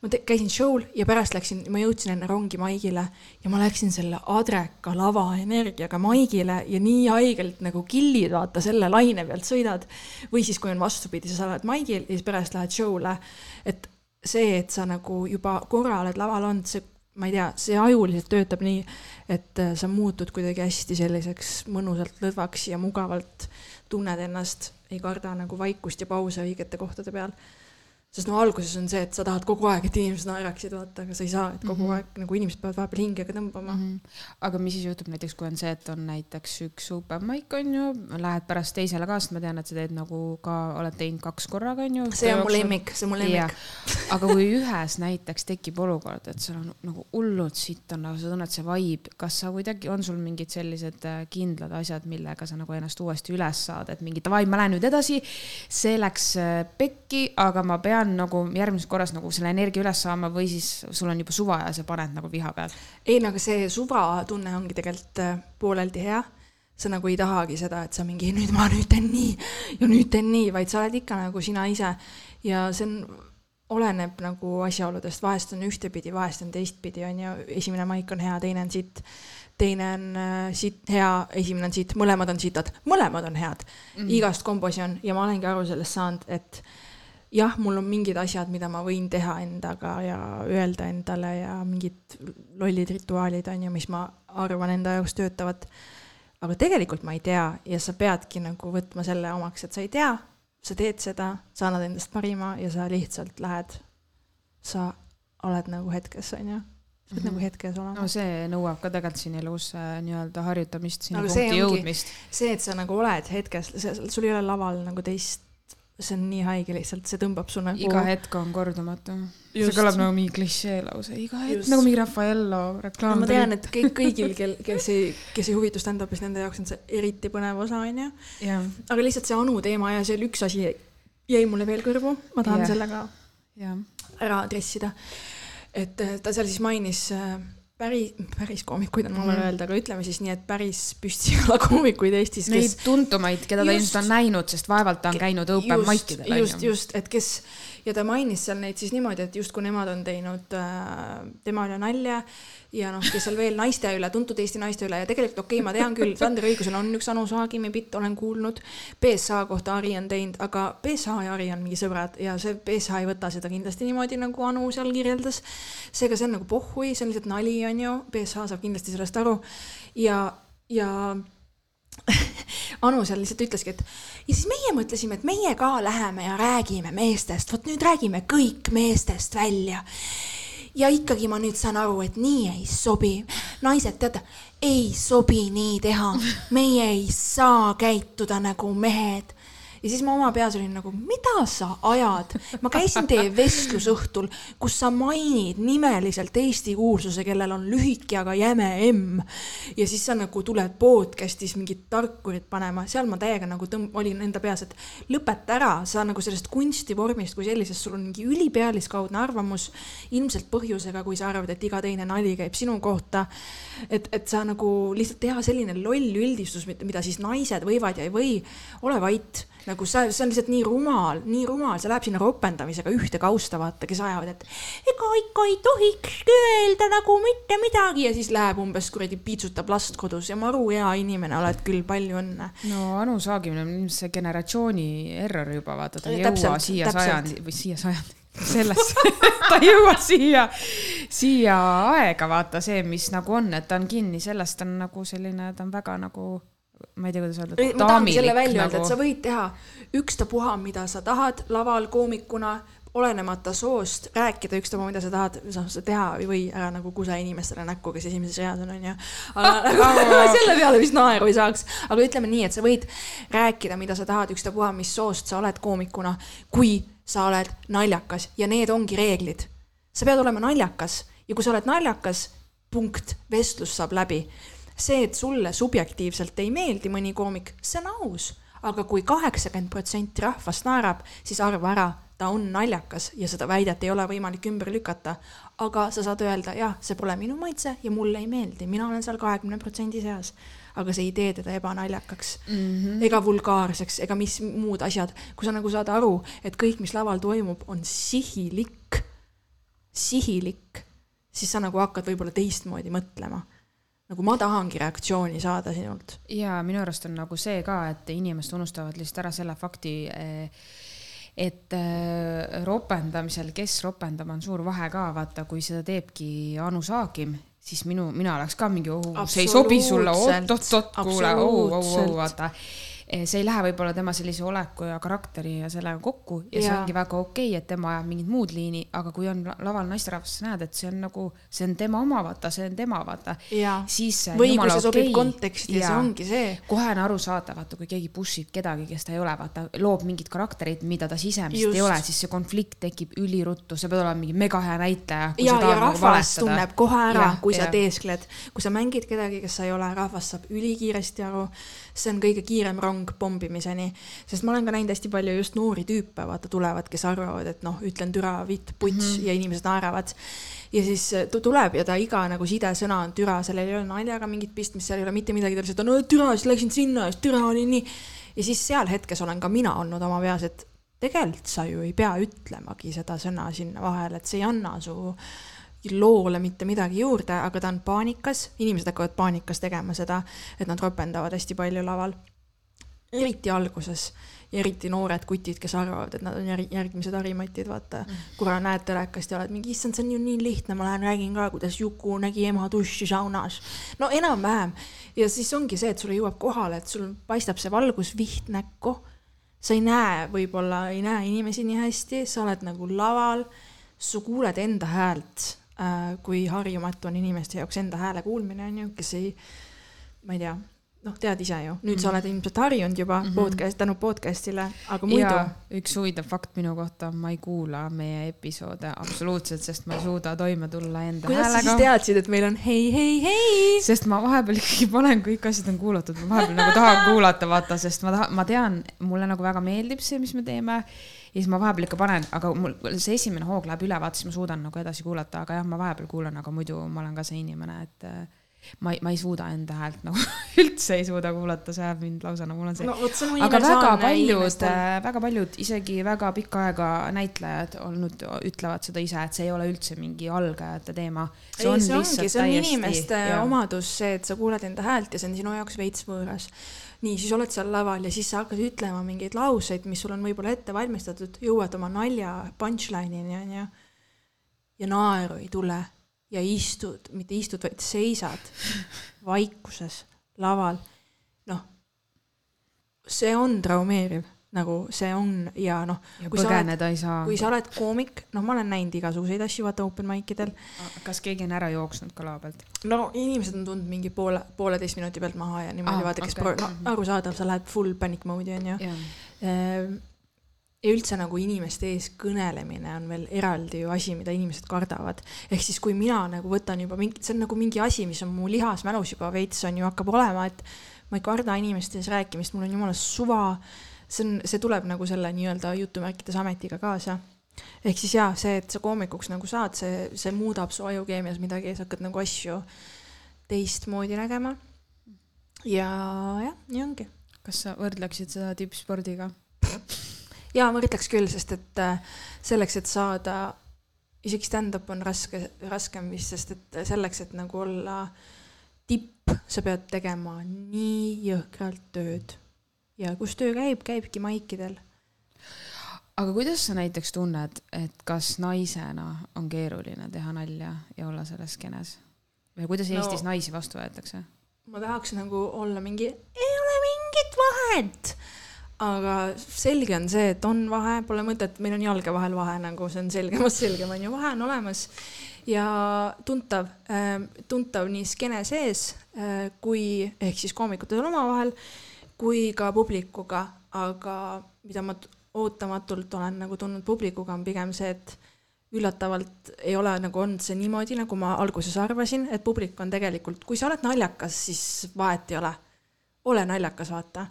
ma käisin show'l ja pärast läksin, ma jõudsin enne rongi Maigile ja ma läksin selle adreka lava energiaga Maigile ja nii haigelt nagu killid, vaata selle laine pealt sõidad. või siis, kui on vastupidi, sa oled Maigil ja siis pärast lähed show'le. et see, et sa nagu juba korra oled laval olnud, see, ma ei tea, see ajuliselt töötab nii, et äh, sa muutud kuidagi hästi selliseks mõnusalt lõdvaks ja mugavalt tunned ennast, ei karda nagu vaikust ja pause õigete kohtade peal sest no alguses on see, et sa tahad kogu aeg, et inimesed naeraksid, vaata, aga sa ei saa, et kogu mm -hmm. aeg nagu inimesed peavad vahepeal hingega tõmbama mm. -hmm. aga mis siis juhtub näiteks, kui on see, et on näiteks üks open mic on ju, lähed pärast teisele ka, sest ma tean, et sa teed nagu ka, oled teinud kaks korraga on ju. see on mu lemmik, see on mu lemmik. aga kui ühes näiteks tekib olukord, et sul on nagu hullult sitt on, aga sa tunned see vibe, kas sa kuidagi, on sul mingid sellised äh, kindlad asjad, millega sa nagu ennast uuesti üles saad, et mingi davai, ma lähen nüüd edasi, see läks äh, pekki, aga ma pean nagu järgmises korras nagu selle energia üles saama või siis sul on juba suva ja sa paned nagu viha peal? ei, no aga see suvatunne ongi tegelikult äh, pooleldi hea. sa nagu ei tahagi seda, et sa mingi nüüd ma nüüd teen nii ja nüüd teen nii, vaid sa oled ikka nagu sina ise ja see on oleneb nagu asjaoludest, vahest on ühtepidi, vahest on teistpidi, on ju, esimene maik on hea, teine on sitt, teine on äh, siit hea, esimene on siit, mõlemad on sitad, mõlemad on head mm. -hmm. igast kombosi on ja ma olengi aru sellest saanud, et jah, mul on mingid asjad, mida ma võin teha endaga ja öelda endale ja mingid lollid rituaalid on ju, mis ma arvan enda jaoks töötavad. aga tegelikult ma ei tea ja sa peadki nagu võtma selle omaks, et sa ei tea, sa teed seda, sa annad endast parima ja sa lihtsalt lähed. sa oled nagu hetkes, on ju. sa pead mm -hmm. nagu hetkes olema. no see nõuab ka tegelikult siin elus äh, nii-öelda harjutamist, sinna Aga punkti jõudmist. see, et sa nagu oled hetkes, sul ei ole laval nagu teist, see on nii haige lihtsalt, see tõmbab su nagu iga hetk on kordumatu. see kõlab nagu mingi klišeelause, iga hetk Just. nagu mingi Raffaello no, reklaam. ma tean, et kõik, kõigil, kel, kes ei, kes ei huvitu stand-up'ist, nende jaoks on see eriti põnev osa, onju. aga lihtsalt see Anu teema ja see oli üks asi jäi mulle veel kõrvu, ma tahan yeah. selle ka jah. ära adressida. et äh, ta seal siis mainis äh, päris, päris koomikuid on mul Mhm. öelda, aga ütleme siis nii, et päris püstijala <laughs> koomikuid Eestis, Neid kes tuntumaid, keda ta ilmselt on näinud, sest vaevalt ta on käinud open mic idel, just, just, et kes ja ta mainis seal neid siis niimoodi, et justkui nemad on teinud äh, tema üle nalja ja noh, kes seal veel naiste üle, tuntud Eesti naiste üle ja tegelikult okei okay,, ma tean küll, Sander Õigusel on üks Anu Saagimi bitt, olen kuulnud. BSA kohta Ari on teinud, aga BSA ja Ari on mingi sõbrad ja see BSA ei võta seda kindlasti niimoodi, nagu Anu seal kirjeldas. seega see on nagu pohhui, see on lihtsalt nali, onju, BSA saab kindlasti sellest aru ja, ja <laughs> Anu seal lihtsalt ütleski, et ja siis meie mõtlesime, et meie ka läheme ja räägime meestest, vot nüüd räägime kõik meestest välja. ja ikkagi ma nüüd saan aru, et nii ei sobi. naised, teate, ei sobi nii teha. meie ei saa käituda nagu mehed ja siis ma oma peas olin nagu, mida sa ajad, ma käisin teie vestlusõhtul, kus sa mainid nimeliselt Eesti kuulsuse, kellel on lühike, aga jäme M. ja siis sa nagu tuled podcast'is mingit tarkurit panema, seal ma täiega nagu tõmb-, olin enda peas, et lõpeta ära, sa nagu sellest kunstivormist kui sellisest, sul on mingi ülipealiskaudne arvamus, ilmselt põhjusega, kui sa arvad, et iga teine nali käib sinu kohta. et, et sa nagu lihtsalt teha selline loll üldistus, mida siis naised võivad ja ei või, ole vait nagu sa, see on lihtsalt nii rumal, nii rumal, see läheb sinna ropendamisega ühte kausta, vaata, kes ajavad, et ega ikka ei tohiks öelda nagu mitte midagi. Ja siis läheb umbes kuradi piitsutab last kodus. Ja maru hea inimene oled küll, palju õnne. no Anu Saagimine on ilmselt see generatsiooni error juba, vaata, <laughs> <laughs> ta ei jõua siia sajandi või siia sajandi, sellesse, ta ei jõua siia, siia aega, vaata see, mis nagu on, et ta on kinni. Sellest, ta on nagu selline, ta on väga nagu, ma ei tea, kuidas öelda, ma tahangi selle välja öelda, et sa nagu. võid teha ükstapuha, mida sa tahad laval koomikuna, olenemata soost, rääkida ükstapuha, mida sa tahad, sa sa teha ei või ära nagu kusa inimestele näkku, kes esimeses reas on, onju. aga <laughs> nagu, <laughs> selle peale vist naeru ei saaks, aga ütleme nii, et sa võid rääkida, mida sa tahad, ükstapuha, mis soost sa oled koomikuna, kui sa oled naljakas ja need ongi reeglid. sa pead olema naljakas ja kui sa oled naljakas, punkt, vestlus saab läbi see, et sulle subjektiivselt ei meeldi mõni koomik, see on aus, aga kui kaheksakümmend protsenti rahvast naerab, siis arva ära, ta on naljakas ja seda väidet ei ole võimalik ümber lükata. aga sa saad öelda, jah, see pole minu maitse ja mulle ei meeldi, mina olen seal kahekümne protsendi seas. aga see ei tee teda ebanaljakaks mm -hmm. ega vulgaarseks ega mis muud asjad, kui sa nagu saad aru, et kõik, mis laval toimub, on sihilik, sihilik, siis sa nagu hakkad võib-olla teistmoodi mõtlema nagu ma tahangi reaktsiooni saada sinult. ja minu arust on nagu see ka, et inimesed unustavad lihtsalt ära selle fakti, et äh, ropendamisel, kes ropendab, on suur vahe ka, vaata, kui seda teebki Anu Saagim, siis minu, mina oleks ka mingi, oh, see ei sobi sulle, oot-oot-oot, kuule, oh, oh, oh, vaata. See ei lähe võib-olla tema sellise oleku ja karakteri ja sellega kokku ja see Jaa. ongi väga okei okay,, et tema ajab mingit muud liini, aga kui on la- laval naisterahvas, sa näed, et see on nagu, see on tema oma, vaata, see on tema, vaata. Siis see või kui see sobib okei. konteksti ja see ongi see. kohe on arusaadav, vaata, kui keegi push ib kedagi, kes ta ei ole, vaata, loob mingit karakterit, mida ta sisemiselt Just. ei ole, siis see konflikt tekib üliruttu, sa pead olema mingi mega hea näitleja. ja, ja rahvas tunneb kohe ära kui sa jah. teeskled, kui sa mängid kedagi, kes sa ei ole, rahvas saab ülikiiresti aru. See on kõige kiirem rong pommimiseni, sest ma olen ka näinud hästi palju just noori tüüpe, vaata, tulevad, kes arvavad, et noh, ütlen türa, vitt, puts mm -hmm. ja inimesed naeravad. ja siis äh, ta tuleb ja ta iga nagu sidesõna on türa, sellel ei ole naljaga mingit pistmist, seal ei ole mitte midagi, ta lihtsalt on no, türa, siis läksin sinna siis türa oli nii. ja siis seal hetkes olen ka mina olnud oma peas, et tegelikult sa ju ei pea ütlemagi seda sõna sinna vahele, et see ei anna su loole mitte midagi juurde, aga ta on paanikas, inimesed hakkavad paanikas tegema seda, et nad ropendavad hästi palju laval. eriti alguses ja eriti noored kutid, kes arvavad, et nad on järg- järgmised Harimatid, vaata mm.. korra näed telekast ja oled mingi, issand, see on ju nii lihtne, ma lähen räägin ka, kuidas Juku nägi ema duši saunas. no enam-vähem ja siis ongi see, et sulle jõuab kohale, et sul paistab see valgusviht näkku. sa ei näe, võib-olla ei näe inimesi nii hästi, sa oled nagu laval, sa kuuled enda häält kui harjumatu on inimeste jaoks enda hääle kuulmine, on ju, kes ei, ma ei tea noh, tead ise ju, nüüd mm -hmm. sa mhm. oled ilmselt harjunud juba mm -hmm. podcast, tänu podcast'ile, aga muidu. üks huvitav fakt minu kohta, ma ei kuula meie episoode absoluutselt, sest ma ei suuda toime tulla enda kuidas häälega. kuidas sa siis teadsid, et meil on hei, hei, hei? sest ma vahepeal ikkagi panen, kõik asjad on kuulatud, ma vahepeal nagu tahan kuulata, vaata, sest ma tahan, ma tean, mulle nagu väga meeldib see, mis me teeme ja siis ma vahepeal ikka panen, aga mul see esimene hoog läheb üle, vaata siis ma suudan nagu edasi kuulata, aga jah, ma vahepeal kuulan, aga muidu ma olen ka see inimene, et ma ei, ma ei suuda enda häält nagu <laughs> üldse ei suuda kuulata, see ajab mind lausa nagu mul on see no,. aga väga paljud, väga paljud, isegi väga pikka aega näitlejad olnud, ütlevad seda ise, et see ei ole üldse mingi algajate teema. ei, see ongi, see on inimeste ja. omadus, see, et sa kuuled enda häält ja see on sinu jaoks veits võõras nii, siis oled seal laval ja siis sa hakkad ütlema mingeid lauseid, mis sul on võib-olla ette valmistatud, jõuad oma nalja punchline'ini onju. ja naeru ei tule ja istud, mitte istud, vaid seisad vaikuses laval. noh, see on traumeeriv, nagu see on ja noh. ja põgeneda oled, ei saa. kui sa oled koomik, noh, ma olen näinud igasuguseid asju, vaata open mic idel. kas keegi on ära jooksnud ka lava pealt? no inimesed on tulnud mingi poole, pooleteist minuti pealt maha ja niimoodi ah, vaata, kes okay. no mhm. arusaadav, sa lähed full panic mode'i onju ehm, ja üldse nagu inimeste ees kõnelemine on veel eraldi ju asi, mida inimesed kardavad. ehk siis, kui mina nagu võtan juba mingi, see on nagu mingi asi, mis on mu lihasmälus juba veits on ju, hakkab olema, et ma ei karda inimeste ees rääkimist, mul on jumala suva. See on, see tuleb nagu selle nii-öelda jutumärkides ametiga kaasa. ehk siis jaa, see, et sa koomikuks nagu saad, see, see muudab su ajukeemias midagi, sa hakkad nagu asju teistmoodi nägema. ja jah, nii ongi. kas sa võrdleksid seda tippspordiga? ja ma ütleks küll, sest et äh, selleks, et saada, isegi stand-up on raske, raskem vist, sest et selleks, et nagu olla tipp, sa pead tegema nii jõhkralt tööd. Ja kus töö käib, käibki maikidel. aga kuidas sa näiteks tunned, et kas naisena on keeruline teha nalja ja olla selles skeenes? või kuidas Eestis no, naisi vastu võetakse? ma tahaks nagu olla mingi, ei ole mingit vahet aga selge on see, et on vahe, pole mõtet, meil on jalge vahel vahe, nagu see on selgemast selgem, on ju, vahe on olemas ja tuntav, ähm, tuntav nii skeene sees äh, kui ehk siis koomikutel omavahel kui ka publikuga, aga mida ma ootamatult olen nagu tundnud publikuga, on pigem see, et üllatavalt ei ole nagu olnud see niimoodi, nagu ma alguses arvasin, et publik on tegelikult, kui sa oled naljakas, siis vahet ei ole. ole naljakas, vaata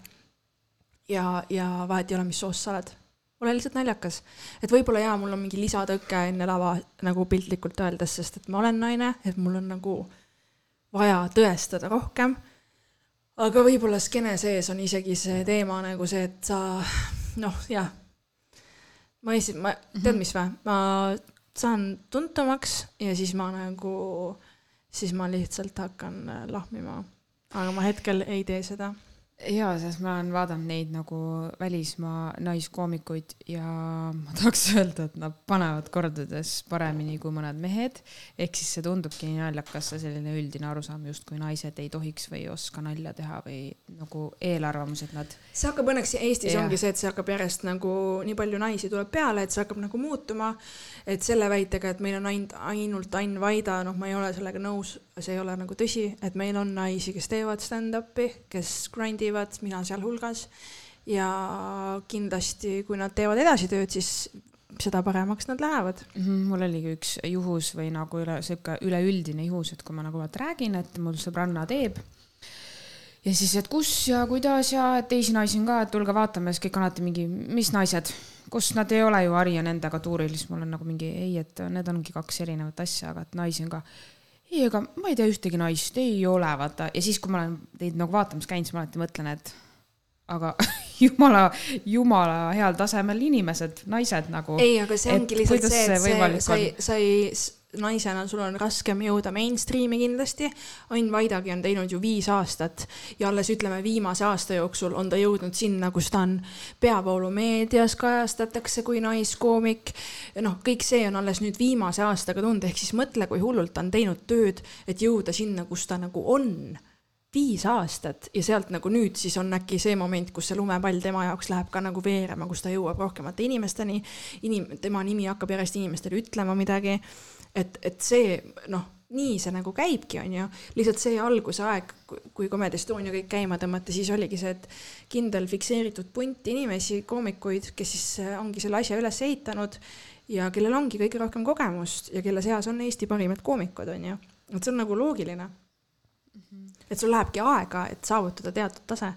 ja, ja vahet ei ole, mis soost sa oled. ole lihtsalt naljakas. et võib-olla jaa, mul on mingi lisatõke enne lava nagu piltlikult öeldes, sest et ma olen naine, et mul on nagu vaja tõestada rohkem. Aga võib-olla skeene sees on isegi see teema nagu see, et sa noh, jah. ma esi-, ma, tead mis või, ma saan tuntumaks ja siis ma nagu, siis ma lihtsalt hakkan lahmima. aga ma hetkel ei tee seda ja, sest ma olen vaadanud neid nagu välismaa naiskoomikuid ja ma <laughs> tahaks öelda, et nad panevad kordades paremini kui mõned mehed. ehk siis see tundubki nii naljakas, see selline üldine arusaam, justkui naised ei tohiks või ei oska nalja teha või nagu eelarvamus, et nad. see hakkab õnneks Eestis ja. ongi see, et see hakkab järjest nagu nii palju naisi tuleb peale, et see hakkab nagu muutuma. et selle väitega, et meil on ainult, ainult Ain Vaida, noh, ma ei ole sellega nõus, see ei ole nagu tõsi, et meil on naisi, kes teevad stand-up'i, kes grind ivad, mina sealhulgas. ja kindlasti, kui nad teevad edasi tööd, siis seda paremaks nad lähevad mm. -hmm, mul oligi üks juhus või nagu üle, sihuke üleüldine juhus, et kui ma nagu vaata räägin, et mul sõbranna teeb. ja siis, et kus ja kuidas ja teisi naisi on ka, et tulge vaatame, siis kõik on alati mingi, mis naised, kus nad ei ole ju Hari ja nendega tuuril, siis mul on nagu mingi ei, et need ongi kaks erinevat asja, aga et naisi on ka ei, aga ma ei tea ühtegi naist, ei ole, vaata, ja siis, kui ma olen teid nagu vaatamas käinud, siis ma alati mõtlen, et aga <laughs> jumala, jumala heal tasemel inimesed, naised nagu. ei, aga see ongi lihtsalt see, et see, sa ei, sa ei naisena sul on raskem jõuda mainstream'i kindlasti. Ain Vaidagi on teinud ju viis aastat ja alles ütleme, viimase aasta jooksul on ta jõudnud sinna, kus ta on peavoolumeedias kajastatakse kui naiskoomik. noh, kõik see on alles nüüd viimase aastaga tulnud, ehk siis mõtle, kui hullult ta on teinud tööd, et jõuda sinna, kus ta nagu on viis aastat ja sealt nagu nüüd siis on äkki see moment, kus see lumepall tema jaoks läheb ka nagu veerema, kus ta jõuab rohkemate inimesteni. inim-, tema nimi hakkab järjest inimestele ütlema midagi et, et see noh, nii see nagu käibki, on ju, lihtsalt see alguse aeg, kui Comedy Estonia kõik käima tõmmati, siis oligi see, et kindel fikseeritud punt inimesi, koomikuid, kes siis äh, ongi selle asja üles ehitanud ja kellel ongi kõige rohkem kogemust ja kelle seas on Eesti parimad koomikud, on ju. et see on nagu loogiline. -hmm. et sul lähebki aega, et saavutada teatud tase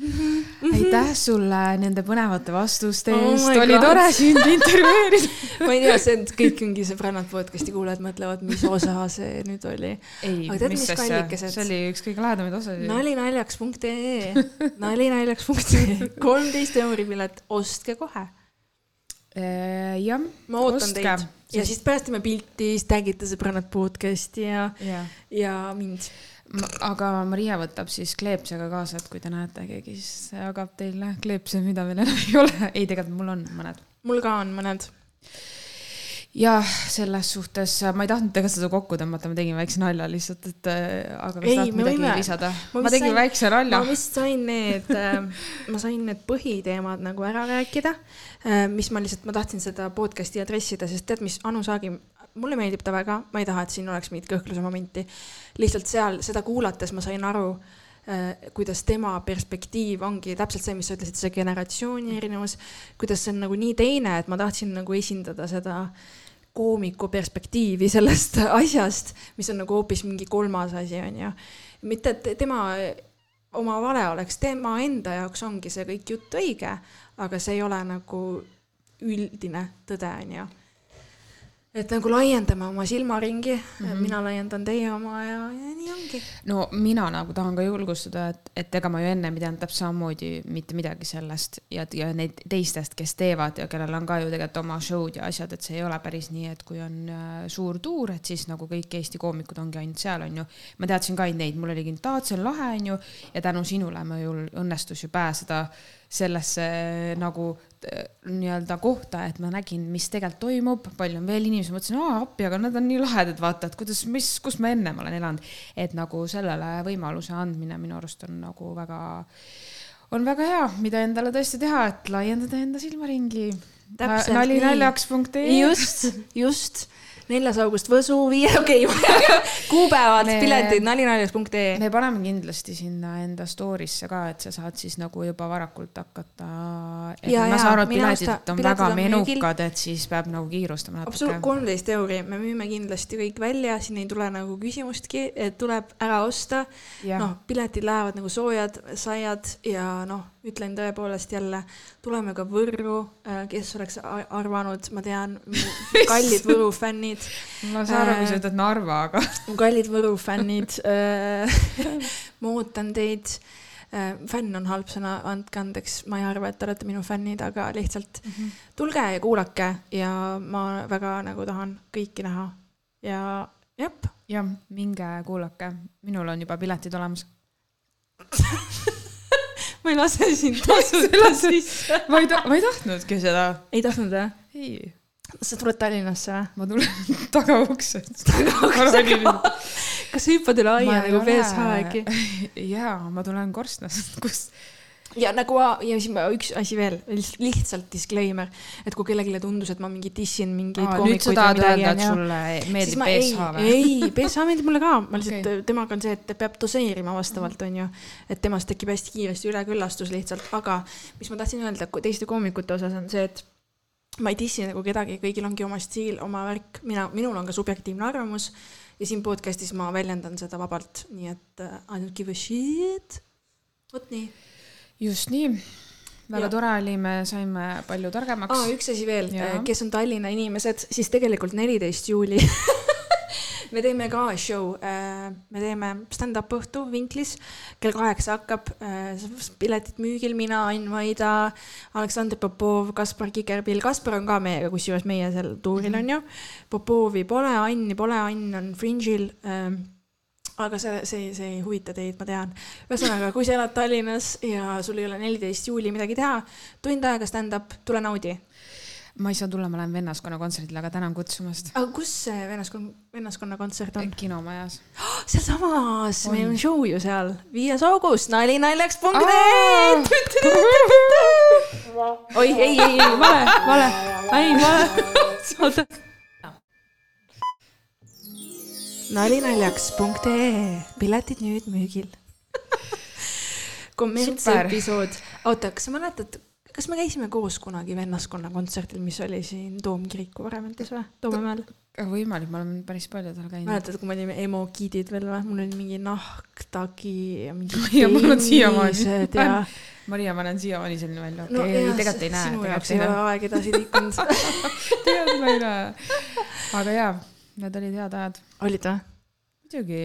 aitäh sulle nende põnevate vastuste oh eest oh, oli God. tore sind <laughs> intervjueerida ma ei tea, see on kõik mingi sõbrannad podcast'i kuulajad mõtlevad, mis osa see nüüd oli. ei, mis asja, see oli üks kõige lahedamaid osasid. nalinaljaks.ee, nalinaljaks.ee, <laughs> kolmteist euri pilet, ostke kohe. Äh, jah. ma ootan ostke. teid ja siis pärast teeme pilti, siis tag'ite sõbrannad podcast'i ja, ja., ja mind aga Maria võtab siis kleepsega kaasa, et kui te näete, keegi siis jagab teile kleepse, mida veel enam <laughs> ei ole. ei, tegelikult mul on mõned. mul ka on mõned. jah, selles suhtes ma ei tahtnud tegelikult seda kokku tõmmata, ma tegin väikse nalja lihtsalt, et aga kas tahad midagi võime... lisada? ma, tegin sain, väikse nalja. ma vist sain need ma sain need põhiteemad nagu ära rääkida, äh, mis ma lihtsalt, ma tahtsin seda podcast'i adressida, sest tead, mis Anu Saagi mulle meeldib ta väga, ma ei taha, et siin oleks mingit kõhkluse momenti. lihtsalt seal seda kuulates ma sain aru äh,, kuidas tema perspektiiv ongi täpselt see, mis sa ütlesid, see generatsiooni erinevus, kuidas see on nagu nii teine, et ma tahtsin nagu esindada seda koomiku perspektiivi sellest <laughs> asjast, mis on nagu hoopis mingi kolmas asi, on ju. mitte, et tema oma vale oleks, tema enda jaoks ongi see kõik jutt õige, aga see ei ole nagu üldine tõde, on ju et nagu laiendame oma silmaringi mm, -hmm. mina laiendan teie oma ja, ja nii ongi. no mina nagu tahan ka julgustada, et, et ega ma ju ennem ei teadnud täpselt samamoodi mitte midagi sellest ja, ja neid teistest, kes teevad ja kellel on ka ju tegelikult oma show'd ja asjad, et see ei ole päris nii, et kui on äh, suur tuur, et siis nagu kõik Eesti koomikud ongi ainult seal, on ju. ma teadsin ka neid, mul oligi, et aa, see on lahe, on ju, ja tänu sinule mul õnnestus ju pääseda sellesse nagu nii-öelda kohta, et ma nägin, mis tegelikult toimub, palju on veel inimesi, mõtlesin, aa appi, aga nad on nii lahedad, vaata, et kuidas, mis, kus ma ennem olen elanud. et nagu sellele võimaluse andmine minu arust on nagu väga, on väga hea, mida endale tõesti teha, et laiendada enda silmaringi. nalinäljaks.ee. just, just neljas august Võsu, viie, <laughs> okei okay, kuupäevad piletid nalinaljas.ee. me paneme kindlasti sinna enda story'sse ka, et sa saad siis nagu juba varakult hakata. ma saan aru, et piletid on väga menukad, et siis peab nagu kiirustama natuke. kolmteist euri, me müüme kindlasti kõik välja, siin ei tule nagu küsimustki, et tuleb ära osta. noh, piletid lähevad nagu soojad saiad ja noh ütlen tõepoolest jälle, tuleme ka Võrru, äh, kes oleks arvanud, ma tean, <laughs> kallid Võru fännid. ma saan aru, kui sa äh, ütled Narva, aga. <laughs> kallid Võru fännid äh, <laughs> ma ootan teid. fänn on halb sõna, andke andeks, ma ei arva, et te olete minu fännid, aga lihtsalt mm -hmm. tulge ja kuulake ja ma väga nagu tahan kõiki näha ja jep. jah, minge kuulake, minul on juba piletid olemas ma ei lase sind tasuta sisse. ma ei ta-, ma ei tahtnudki seda. ei tahtnud või? ei. sa tuled Tallinnasse või? ma tulen <laughs> tagauksest. tagauksega kas sa hüppad üle aia nagu BSH äkki? jaa, ma tulen Korstnast, kus ja nagu ja siis üks asi veel, lihtsalt disclaimer, et kui kellelegi tundus, et ma mingi dissin mingeid Aa, nüüd sa tahad öelda, et sulle meeldib BSH või? ei, BSH meeldib mulle ka, ma lihtsalt okay., temaga on see, et peab doseerima vastavalt, onju. et temast tekib hästi kiiresti üleküllastus lihtsalt, aga mis ma tahtsin öelda teiste koomikute osas on see, et ma ei dissi nagu kedagi, kõigil ongi oma stiil, oma värk, mina, minul on ka subjektiivne arvamus ja siin podcast'is ma väljendan seda vabalt, nii et uh, I don't give a shit. vot nii just nii väga ja. tore oli, me saime palju targemaks ah,. üks asi veel, kes on Tallinna inimesed, siis tegelikult neliteist juuli <laughs> me teeme ka show, äh, me teeme stand-up õhtu Vinklis, kell kaheksa hakkab, äh, piletid müügil, mina, Ain Vaida, Aleksandr Popov, Kaspar Kigerpill, Kaspar on ka meiega, kusjuures meie seal tuuril on ju. Popovi pole, Anni pole, Ann on Fringe'il ähm, aga see, see, see ei huvita teid, ma tean. ühesõnaga, kui sa elad Tallinnas ja sul ei ole neliteist juuli midagi teha, tund aega stand-up, tule naudi. ma ei saa tulla, ma lähen vennaskonna kontserdile, aga tänan kutsumast. aga kus see vennaskonna, vennaskonna kontsert on? kinomajas oh,. sealsamas, meil on show ju seal, viies august, nalinaljaks.ee. oi, ei, ei, ei, vale, vale, ei, vale. oota <laughs> <laughs> nalinaljaks.ee, piletid nüüd müügil kommertsepisood. oota, kas sa mäletad, kas me käisime koos kunagi vennaskonna kontserdil, mis oli siin Toom kiriku varemendis või, Toomemäel? võimalik, ma olen päris paljudel käinud. mäletad, kui me olime emo-giidid veel või, mul oli mingi nahktagi ja mingi ja mul on siiamaani. ja Maria, ma näen siiamaani selline välja, okei no, okay,, tegelikult ei näe. sinu jaoks ei ole aeg edasi liikunud <laughs> tegelikult ma ei näe. aga jaa, need olid head ajad. olid või? muidugi.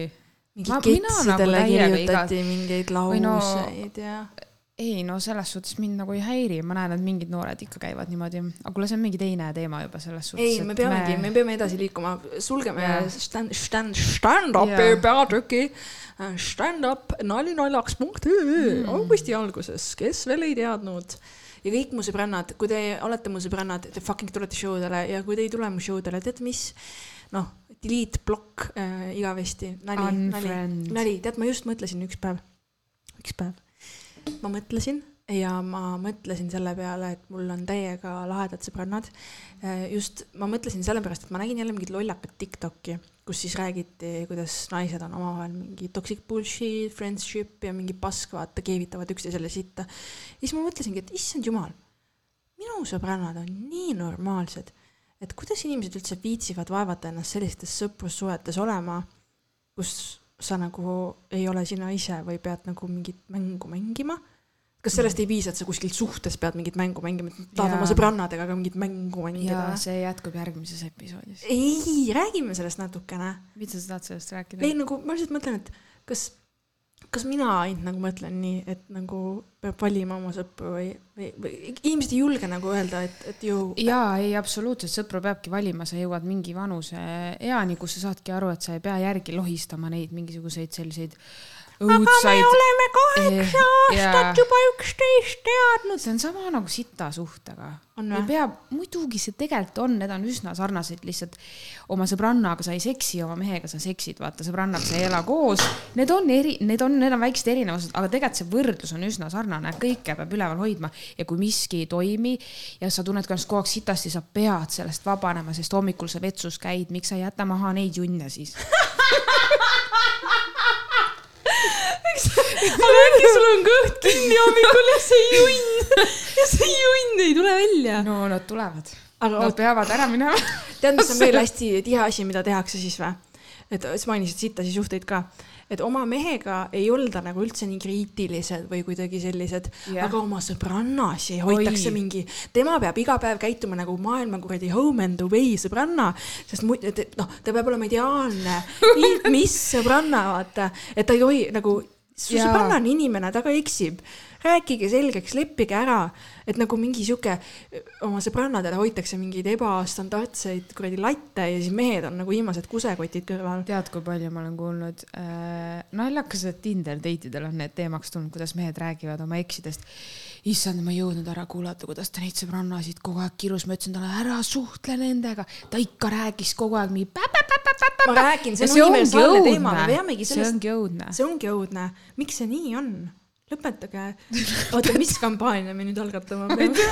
mingi ketsidele nagu kirjutati iga... mingeid lauseid no, ja ei no selles suhtes mind nagu ei häiri, ma näen, et mingid noored ikka käivad niimoodi, aga kuule, see on mingi teine teema juba selles suhtes. ei, me peamegi me..., me peame edasi liikuma, sulgeme yeah. stand, stand, stand-up'i yeah. peatüki. Stand-up nalinaljaks.ee mm. augusti alguses, kes veel ei teadnud ja kõik mu sõbrannad, kui te olete mu sõbrannad, te fucking tulete show dele ja kui te ei tule mu show dele, teate mis? Noh, delete, plokk äh, igavesti, nali, nali, nali, tead, ma just mõtlesin üks päev, üks päev ma mõtlesin ja ma mõtlesin selle peale, et mul on täiega lahedad sõbrannad. Äh, just ma mõtlesin sellepärast, et ma nägin jälle mingit lollakat Tiktoki, kus siis räägiti, kuidas naised on omavahel mingi toxic bullshit, friendship ja mingi pask, vaata, keevitavad üksteisele sitta. ja siis ma mõtlesingi, et issand jumal, minu sõbrannad on nii normaalsed, et kuidas inimesed üldse viitsivad vaevata ennast sellistes sõprussuhetes olema, kus sa nagu ei ole sina ise või pead nagu mingit mängu mängima. kas sellest ei piisa, et sa kuskil suhtes pead mingit mängu mängima, et tahad oma sõbrannadega ka mingit mängu mängida? see jätkub järgmises episoodis. ei, räägime sellest natukene. mida sa tahad sellest rääkida? ei, nagu ma lihtsalt mõtlen, et kas kas mina ainult nagu mõtlen nii, et nagu peab valima oma sõpru või, või, või inimesed ei julge nagu öelda, et, et ju. jaa, ei absoluutselt, sõpru peabki valima, sa jõuad mingi vanuse eani, kus sa saadki aru, et sa ei pea järgi lohistama neid mingisuguseid selliseid õudsaid. aga me oleme kaheksa eh, aastat juba üksteist teadnud. see on sama nagu sita suhtega. ei pea, muidugi see tegelikult on, need on üsna sarnased, lihtsalt oma sõbrannaga sa ei seksi, oma mehega sa seksid, vaata, sõbrannaga sa ei ela koos. Need on eri, need on, need on väiksed erinevused, aga tegelikult see võrdlus on üsna sarnane, kõike peab üleval hoidma ja kui miski ei toimi ja sa tunned ennast kogu aeg sitasti, sa pead sellest vabanema, sest hommikul sa vetsus käid, miks sa ei jäta maha neid junne siis <laughs> aga äkki sul on kõht kinni hommikul ja see junn, ja see junn ei tule välja. no nad tulevad. Nad oot... peavad ära minema. tead, mis on veel hästi tihe asi, mida tehakse siis või? et sa mainisid sittasi suhteid ka, et oma mehega ei olda nagu üldse nii kriitilised või kuidagi sellised yeah., aga oma sõbrannasi hoitakse Oi. mingi, tema peab iga päev käituma nagu maailma kuradi home and away sõbranna, sest muidu, noh, ta peab olema ideaalne, <laughs> mis sõbranna, vaata, et ta ei tohi nagu su sõbranna on inimene, ta ka eksib. rääkige selgeks, leppige ära, et nagu mingi sihuke, oma sõbrannadele hoitakse mingeid ebastandardseid kuradi latte ja siis mehed on nagu viimased kusekotid kõrval. tead, kui palju ma olen kuulnud äh,, naljakas, et Tinder date idel on need teemaks tulnud, kuidas mehed räägivad oma eksidest issand, ma ei jõudnud ära kuulata, kuidas ta neid sõbrannasid kogu aeg kirus, ma ütlesin talle, ära suhtle nendega. ta ikka rääkis kogu aeg mingi. ma räägin, see on universaalne teema, me peamegi sellest. see ongi õudne. miks see nii on? lõpetage. oota, mis kampaania me nüüd algatama peame?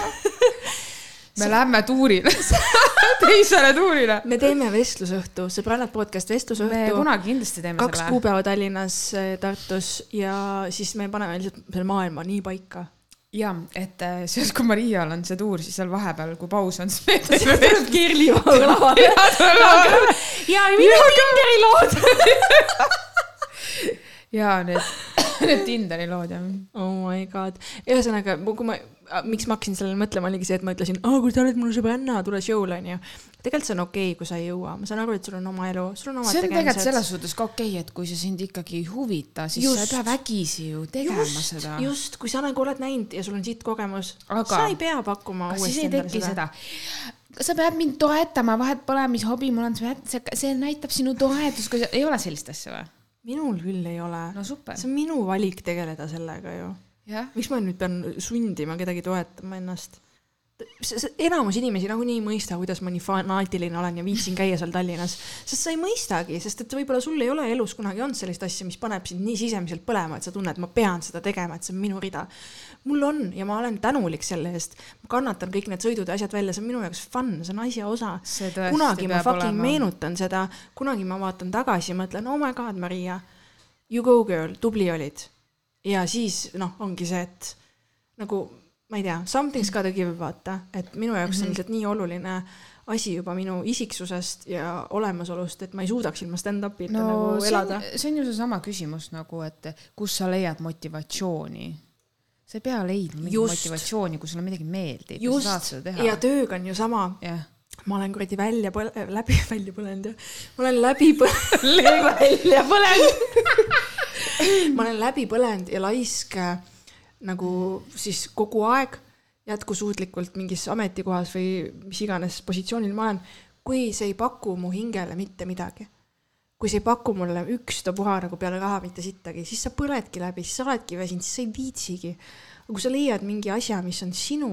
<laughs> me lähme tuurile <laughs> teisele tuurile. me teeme vestlusõhtu, sõbrannad podcast vestlusõhtu. me kunagi kindlasti teeme kaks selle. kaks kuupäeva Tallinnas, Tartus ja siis me paneme lihtsalt selle maailma nii paika ja, et äh, siis, kui Marial on see tuur, siis seal vahepeal, kui paus on, siis me teeme veel Kirli lavale. ja minu Tinderi lood. <laughs> ja need, need Tinderi lood jah. Oh my god, ühesõnaga, kui ma miks ma hakkasin sellele mõtlema, oligi see, et ma ütlesin, kui sa oled mul sõbranna, tule show'le onju. tegelikult see on okei okay,, kui sa ei jõua, ma saan aru, et sul on oma elu, sul on tegemised. see on tegelikult selles suhtes ka okei okay,, et kui see sind ikkagi ei huvita, siis just, sa ei pea vägisi ju tegema just, seda. just, kui sa nagu oled näinud ja sul on siit kogemus, sa ei pea pakkuma uuesti endale seda, seda sa pead mind toetama, vahet pole, mis hobi mul on, see, näitab sinu toetust, kui sa, ei ole sellist asja või? minul küll ei ole. no super. see on minu valik tegeleda sellega ju miks ma nüüd pean sundima kedagi toetama ennast? enamus inimesi nagunii ei mõista, kuidas ma nii fanaatiline olen ja viitsin käia seal Tallinnas, sest sa ei mõistagi, sest et võib-olla sul ei ole elus kunagi olnud sellist asja, mis paneb sind nii sisemiselt põlema, et sa tunned, ma pean seda tegema, et see on minu rida. mul on ja ma olen tänulik selle eest, ma kannatan kõik need sõidud ja asjad välja, see on minu jaoks fun, see on asja osa. kunagi ma fucking olema. meenutan seda, kunagi ma vaatan tagasi ja mõtlen, oh my god, Maria, you go girl, tubli olid. Ja siis noh, ongi see, et nagu ma ei tea, something's gotta give, vaata, et minu jaoks -hmm. on mhm. lihtsalt nii oluline asi juba minu isiksusest ja olemasolust, et ma ei suudaks ilma stand-up'ita no, nagu elada. see on ju seesama küsimus nagu, et kus sa leiad motivatsiooni sa ei pea leidma mingit motivatsiooni, kui sulle midagi meeldib ja sa saad seda teha. ja tööga on ju sama yeah. ma olen kuradi välja põle-, läbi <laughs> välja põlenud ja ma olen läbi põlenud <laughs> välja põlenud <laughs> <laughs> ma olen läbi põlenud ja laisk äh, nagu siis kogu aeg jätkusuutlikult mingis ametikohas või mis iganes positsioonil ma olen, kui see ei paku mu hingele mitte midagi. kui see ei paku mulle ükstapuha nagu peale raha mitte sittagi, siis sa põledki läbi, siis sa oledki väsinud, siis sa ei viitsigi. aga kui sa leiad mingi asja, mis on sinu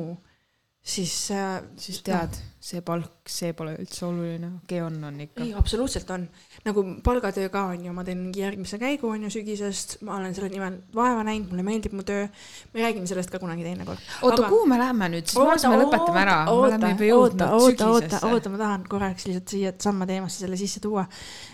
siis äh,. siis tead, see palk, see pole üldse oluline, okei okay, on, on ikka. ei, absoluutselt on. nagu palgatöö ka on ju, ma teen mingi järgmise käigu on ju sügisest, ma olen selle nimel vaeva näinud, mulle meeldib mu töö. me räägime sellest ka kunagi teinekord. oota Aga..., kuhu me läheme nüüd, siis oota, me lõpetame ära. oota, oota, oota, oota, oota, ma tahan korraks lihtsalt siia samma teemasse selle sisse tuua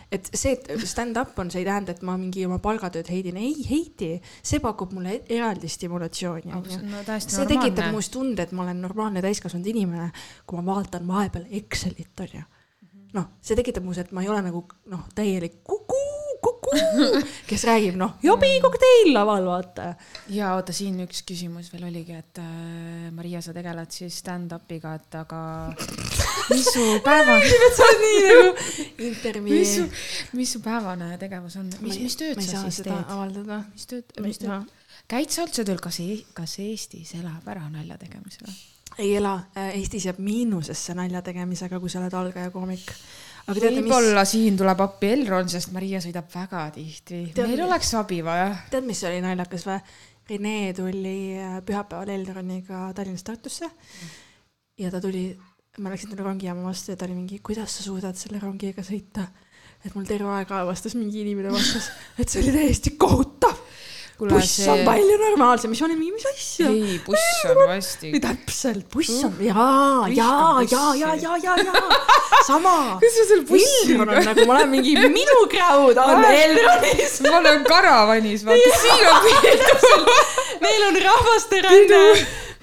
et see, et stand-up on, see ei tähenda, et ma mingi oma palgatööd heidin, ei heidi, see pakub mulle eraldi stimulatsiooni. No, see normaalne. tekitab minus tunde, et ma olen normaalne täiskasvanud inimene, kui ma vaatan vahepeal Excelit, onju. noh, see tekitab minus, et ma ei ole nagu noh, täielik kuku kuku, kes räägib noh, jobikokteil laval, vaata. ja oota, siin üks küsimus veel oligi, et äh, Maria, sa tegeled siis stand-up'iga, et aga mis su <laughs> päevane sa oled nii nagu intervjuu. mis su, mis su päevane tegevus on, mis, mis tööd sa siis teed? avaldada. mis tööd, mis tööd? käid sa üldse tööl, kas, kas Eestis elab ära nalja tegemisega? Ei ela, äh, Eestis jääb miinusesse nalja tegemisega, kui sa oled algaja koomik võib-olla mis... siin tuleb appi Elron, sest Maria sõidab väga tihti. meil oleks abi vaja. tead, mis oli naljakas või? Rene tuli äh, pühapäeval Elroniga Tallinnast Tartusse ja ta tuli, ma läksin talle rongijaama vastu ja ta oli mingi, kuidas sa suudad selle rongiga sõita? et mul terve aeg avastas mingi inimene vastas, et see oli täiesti kohutav buss see... on palju normaalsem, olin mingi, mis asja. ei, buss on vastik. täpselt, buss on jaa, jaa, jaa, jaa, jaa, jaa, jaa, sama. <laughs> mis sa seal bussiga. on nagu, ma olen mingi, minu crowd <laughs> on Elronis. ma olen karavanis, vaata, siin on <laughs> pidu. Neil on rahvasteränne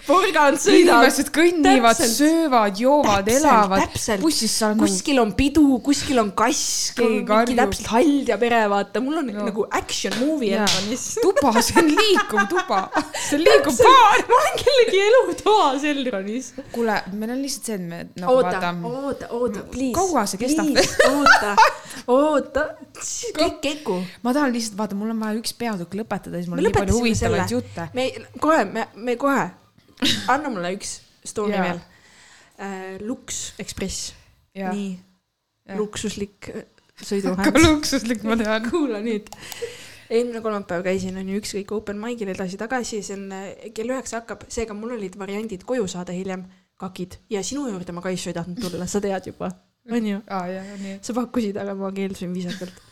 porgand sõidab. inimesed kõnnivad, söövad, joovad, elavad. bussis sa oled nagu- kuskil on pidu, kuskil on kass, mingi täpselt hald ja pere, vaata, mul on no. nagu action movie Elronis. <laughs> tuba, see on liikuv tuba, see on liikuv paar. ma olen kellegi elutoas Elronis. kuule, meil on lihtsalt see, et me nagu oota, vaata. oota, oota, please. kaua see kestab? oota, oota, kõik keku. ma tahan lihtsalt vaata, mul on vaja üks peatükk lõpetada, siis mul on nii palju huvitavaid jutte. me kohe, me, me kohe <laughs> anna mulle üks story veel äh,. Lux Express, nii luksuslik äh, sõiduvahend. ka luksuslik, ma tean. <laughs> kuula nüüd. eelmine kolmapäev käisin, on ju, ükskõik open mic'il edasi-tagasi, see on äh, kell üheksa hakkab, seega mul olid variandid koju saada hiljem, kakid ja sinu juurde ma Kaisu ei tahtnud tulla, sa tead juba, on ju? sa pakkusid, aga ma keeldusin viisakalt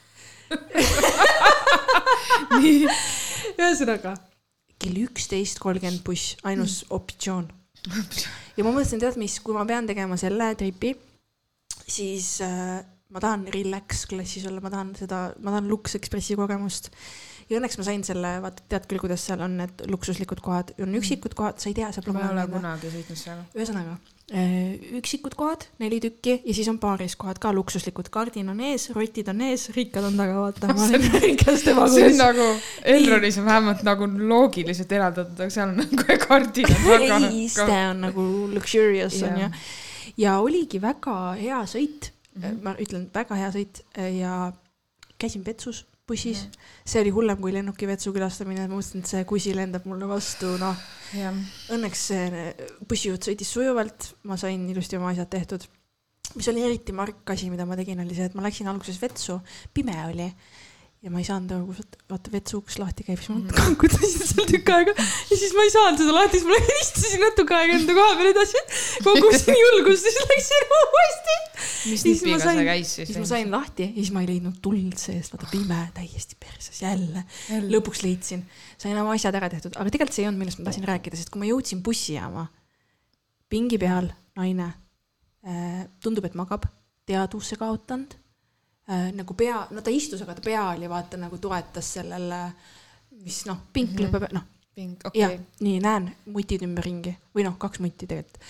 <laughs> nii, ühesõnaga kell üksteist kolmkümmend buss, ainus mm. optsioon. <laughs> ja ma mõtlesin, tead mis, kui ma pean tegema selle tripi, siis äh, ma tahan relax klassis olla, ma tahan seda, ma tahan Lux Expressi kogemust. ja õnneks ma sain selle, vaata, tead küll, kuidas seal on need luksuslikud kohad, on üksikud kohad, sa ei tea, saab. ma ei ole kunagi sõitnud seal. ühesõnaga üksikud kohad, neli tükki ja siis on paaris kohad ka luksuslikud, kardin on ees, rotid on ees, rikkad on taga, vaata. see on <laughs> nagu, Elronis on vähemalt nagu loogiliselt eraldatud, aga seal on nagu <laughs> kardin on taga. ei, iste on nagu luxurious yeah. on ju. ja oligi väga hea sõit mm, -hmm. ma ütlen, väga hea sõit ja käisin Petsus bussis see oli hullem kui lennukivetsu külastamine, ma mõtlesin, et see kusi lendab mulle vastu, noh. Õnneks see bussijuht sõitis sujuvalt, ma sain ilusti oma asjad tehtud. mis oli eriti mark asi, mida ma tegin, oli see, et ma läksin alguses vetsu, pime oli ja ma ei saanud aru, kus vaata vetsu uks lahti käib, siis ma kankutasin <laughs> seal tükk <laughs> aega ja siis ma ei saanud seda lahti, siis ma istusin natuke aega enda koha peal edasi, kogusin julgust ja siis läksin uuesti. mis nipiga see käis siis? siis ma sain lahti ja siis ma ei leidnud tuld seest, vaata pime täiesti perses jälle, jälle.. lõpuks leidsin, sain oma asjad ära tehtud, aga tegelikult see ei olnud, millest ma tahtsin rääkida, sest kui ma jõudsin bussijaama, pingi peal naine äh,, tundub, et magab, teadvuse kaotanud äh, nagu pea, no ta istus, aga ta pea oli vaata nagu toetas sellele, mis noh, pink mm -hmm. lõpeb, noh. pink, okei okay.. nii, näen mutid ümberringi või noh, kaks mutti tegelikult.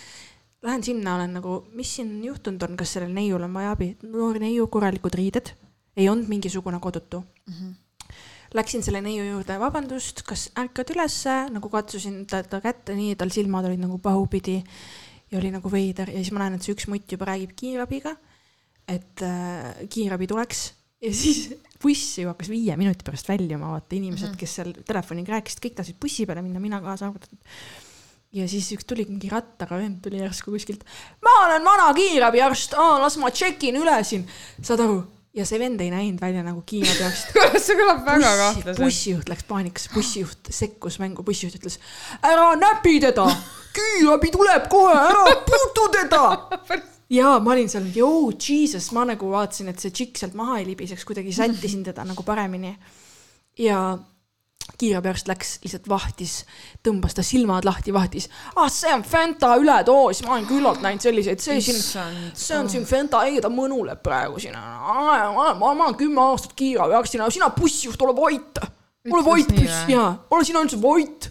Lähen sinna, olen nagu, mis siin juhtunud on, kas sellel neiul on vaja abi? noor neiu, korralikud riided, ei olnud mingisugune kodutu mm. -hmm. Läksin selle neiu juurde, vabandust, kas ärkad ülesse, nagu katsusin ta, ta kätte, nii, tal silmad olid nagu pahupidi ja oli nagu veider ja siis ma näen, et see üks mutt juba räägib kiirabiga et äh, kiirabi tuleks ja siis <laughs> buss ju hakkas viie minuti pärast väljuma, vaata inimesed mm, -hmm. kes seal telefoniga rääkisid, kõik tahtsid bussi peale minna, mina kaasa arvatud. ja siis üks tuli mingi rattaga vend tuli järsku kuskilt. ma olen vana kiirabiarst, las ma tšekin üle siin, saad aru? ja see vend ei näinud välja nagu kiirabiarst <laughs> see kõlab väga kahtlaselt. bussijuht läks paanikasse, bussijuht sekkus mängu, bussijuht ütles ära näpi teda, <laughs> kiirabi tuleb kohe, ära puutu teda ja ma olin seal, joo, jesus, ma nagu vaatasin, et see tšikk sealt maha ei libiseks, kuidagi sättisin teda nagu paremini. ja kiirabiarst läks, lihtsalt vahtis, tõmbas ta silmad lahti, vahtis. ah, see on Fanta üledoos, ma olen küllalt näinud selliseid, see siin, see on siin Fanta, ei ta mõnuleb praegu siin. ma olen kümme aastat kiirabiarstina, sina bussijuht, ole vait. ole vait, buss, jaa, ole sina üldse vait.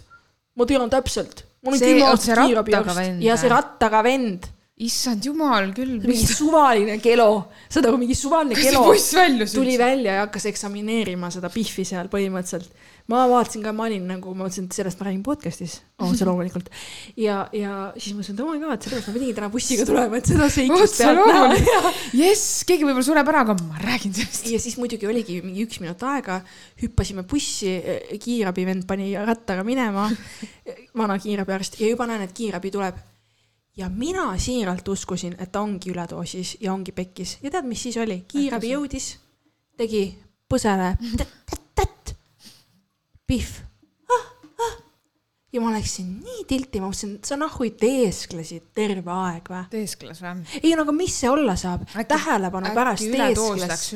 ma tean täpselt. ma olen kümme aastat kiirabiarst ja see rattaga vend issand jumal küll. mingi suvaline kelo, saad aru, mingi suvaline kelo välja tuli välja ja hakkas eksamineerima seda Biffi seal põhimõtteliselt. ma vaatasin ka, ma olin nagu, ma mõtlesin, et sellest ma räägin podcast'is, otse loomulikult. ja, ja siis mõtlesin, et oh my god, sellepärast ma pidingi täna bussiga tulema, et seda seiklust pealt näha. jess, keegi võib-olla sureb ära, aga ma räägin sellest. ja siis muidugi oligi mingi üks minut aega, hüppasime bussi, kiirabivend pani rattaga minema, vana kiirabiarst ja juba näen, et kiirabi tuleb ja mina siiralt uskusin, et ta ongi üledoosis ja ongi pekkis ja tead, mis siis oli, kiirabi jõudis, tegi põsele tätt, pihv ah,. Ah. ja ma läksin nii tilti, ma mõtlesin, sa nahhu teesklesid terve aeg või? teeskles või? ei no aga mis see olla saab, tähelepanu pärast teeskles.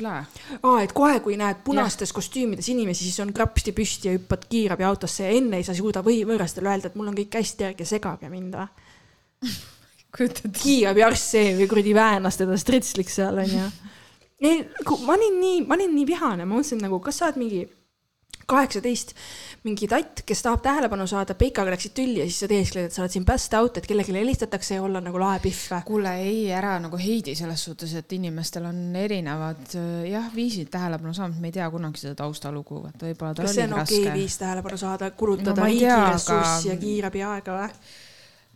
aa, et kohe, kui näed punastes ja. kostüümides inimesi, siis on krapsti püsti ja hüppad kiirabiautosse ja enne ei saa suuda või võõrastele öelda, et mul on kõik hästi, ärge segage mind või <laughs> kiirabiarst see või kuradi väänas teda stritslik seal onju. ei, ma olin nii, ma olin nii vihane, ma mõtlesin nagu, kas sa oled mingi kaheksateist, mingi tatt, kes tahab tähelepanu saada, peikaga läksid tülli ja siis sa teeskled, et sa oled siin passed out, et kellelegi helistatakse ja olla nagu lae pihv või? kuule, ei, ära nagu heidi selles suhtes, et inimestel on erinevad jah, viisid tähelepanu saamiseks, me ei tea kunagi seda taustalugu, et võib-olla tal oli raske. kas see on okei okay, viis tähelepanu saada, kulutada no, riigi ressurssi aga... ja kiirabi aega või?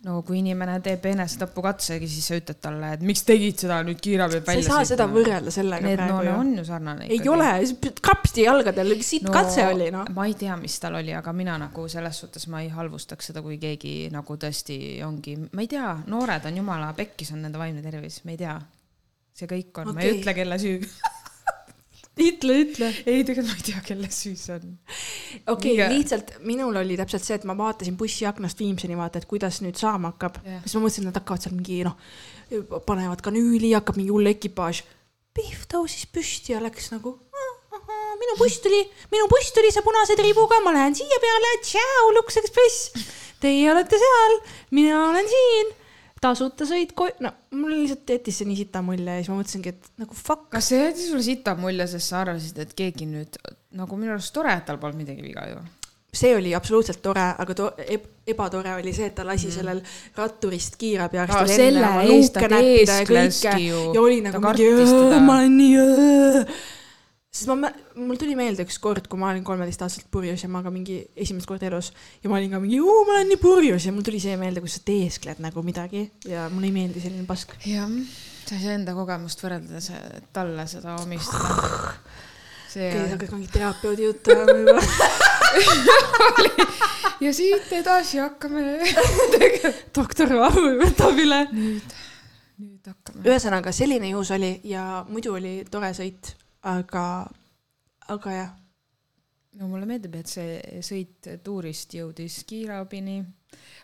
No kui inimene teeb enesetapukatsegi, siis sa ütled talle, et miks tegid seda nüüd kiirabi välja. sa ei saa seda võrrelda sellega Need, praegu no, ju. on ju sarnane. ei ole, krapsti jalgadel, siit no, katse oli noh. ma ei tea, mis tal oli, aga mina nagu selles suhtes ma ei halvustaks seda, kui keegi nagu tõesti ongi, ma ei tea, noored on jumala pekkis on nende vaimne tervis, me ei tea. see kõik on okay., ma ei ütle, kelle süü <laughs> ütle, ütle. ei, tegelikult ma ei tea, kelle süü see on. okei okay,, lihtsalt minul oli täpselt see, et ma vaatasin bussiaknast Viimseni vaata, et kuidas nüüd saama hakkab yeah.. siis ma mõtlesin, et nad hakkavad seal mingi noh, panevad kanüüli, hakkab mingi hull ekipaaž. Pihv tõusis püsti ja läks nagu minu buss tuli, minu buss tuli see punase triibuga, ma lähen siia peale, tšau, Lux Express. Teie olete seal, mina olen siin tasuta sõit no mul lihtsalt jättis see nii sita mulje ja siis ma mõtlesingi, et nagu fuck. kas see jättis sulle sita mulje, sest sa arvasid, et keegi nüüd nagu minu arust tore, et tal polnud midagi viga ju? see oli absoluutselt tore, aga to, eb, ebatore oli see, et ta lasi mm. sellel ratturist kiirabiarstil no, enne oma nuuke näppida ja kõike ja oli nagu mingi, ma olen nii sest ma, mul tuli meelde üks kord, kui ma olin kolmeteistaastaselt purjus ja ma ka mingi esimest korda elus ja ma olin ka mingi, ma olen nii purjus ja mul tuli see meelde, kus sa teeskled nagu midagi ja mulle ei meeldi selline pask. jah, sa ei saa enda kogemust võrrelda talle seda omistada. okei, sa hakkad mingi terapeudi juttu ajama juba ja siit edasi hakkame doktor Vahu võtab üle. nüüd, nüüd hakkame. ühesõnaga selline juhus oli ja muidu oli tore sõit aga, aga jah, no mulle meeldib, et see sõit tuurist jõudis kiirabini.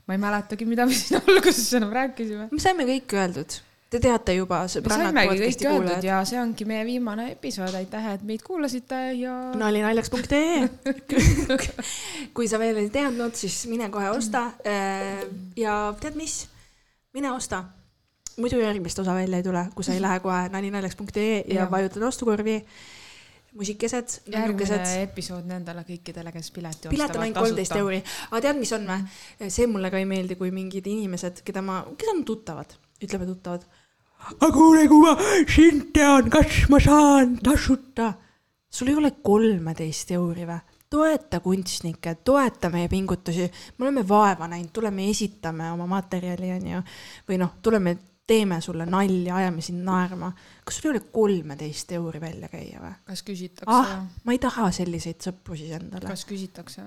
ma ei mäletagi, mida me siin <laughs> alguses enam rääkisime. me saime kõik öeldud Te teate juba. me saimegi kõik öeldud ja see ongi meie viimane episood, aitäh, et meid kuulasite ja. nalinaljaks.ee <laughs> kui sa veel ei teadnud, siis mine kohe osta. Äh, ja tead mis, mine osta. Muidu järgmist osa välja ei tule, kui sa ei <laughs> lähe kohe nalinaljaks.ee ja, ja vajutad ostukorvi musikesed. järgmine episood nendele kõikidele, kes pileti ostavad. pilet on ainult kolmteist euri, aga tead, mis on või? see mulle ka ei meeldi, kui mingid inimesed, keda ma, kes on tuttavad, ütleme tuttavad aga kuule, kui ma sind tean, kas ma saan tasuta? sul ei ole kolmeteist euri või? toeta kunstnikke, toeta meie pingutusi, me oleme vaeva näinud, tuleme esitame oma materjali, onju. või noh, tuleme, teeme sulle nalja, ajame sind naerma. kas sul ei ole kolmeteist euri välja käia või? kas küsitakse ah,? ma ei taha selliseid sõpru siis endale. kas küsitakse?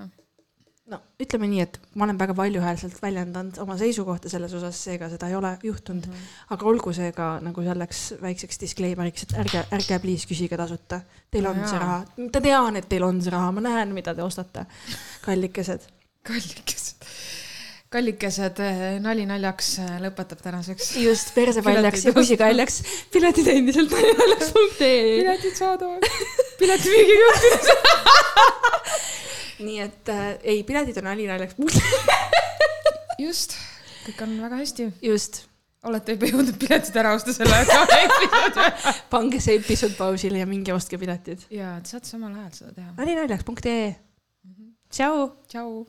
no ütleme nii, et ma olen väga valjuhäälselt väljendanud oma seisukohta selles osas, seega seda ei ole juhtunud mm. -hmm. aga olgu see ka nagu selleks väikseks disclaimer'iks, et ärge, ärge please küsige tasuta. Teil on no, see raha, ma tean, et teil on see raha, ma näen, mida te ostate, kallikesed. <laughs> kallikesed kallikesed, eh, nali naljaks eh, lõpetab tänaseks. just, persepaljaks ja pusikaljaks. piletid endiselt nalinaljaks.ee. piletid saadavad. piletimüügiga nii et äh, ei, piletid on nalinaljaks just, kõik on väga hästi. just. olete juba jõudnud piletid ära osta selle episoodi <laughs> pange see episood pausile ja minge ostke piletid. ja, te saate samal ajal seda teha. nalinaljaks.ee. tšau. tšau.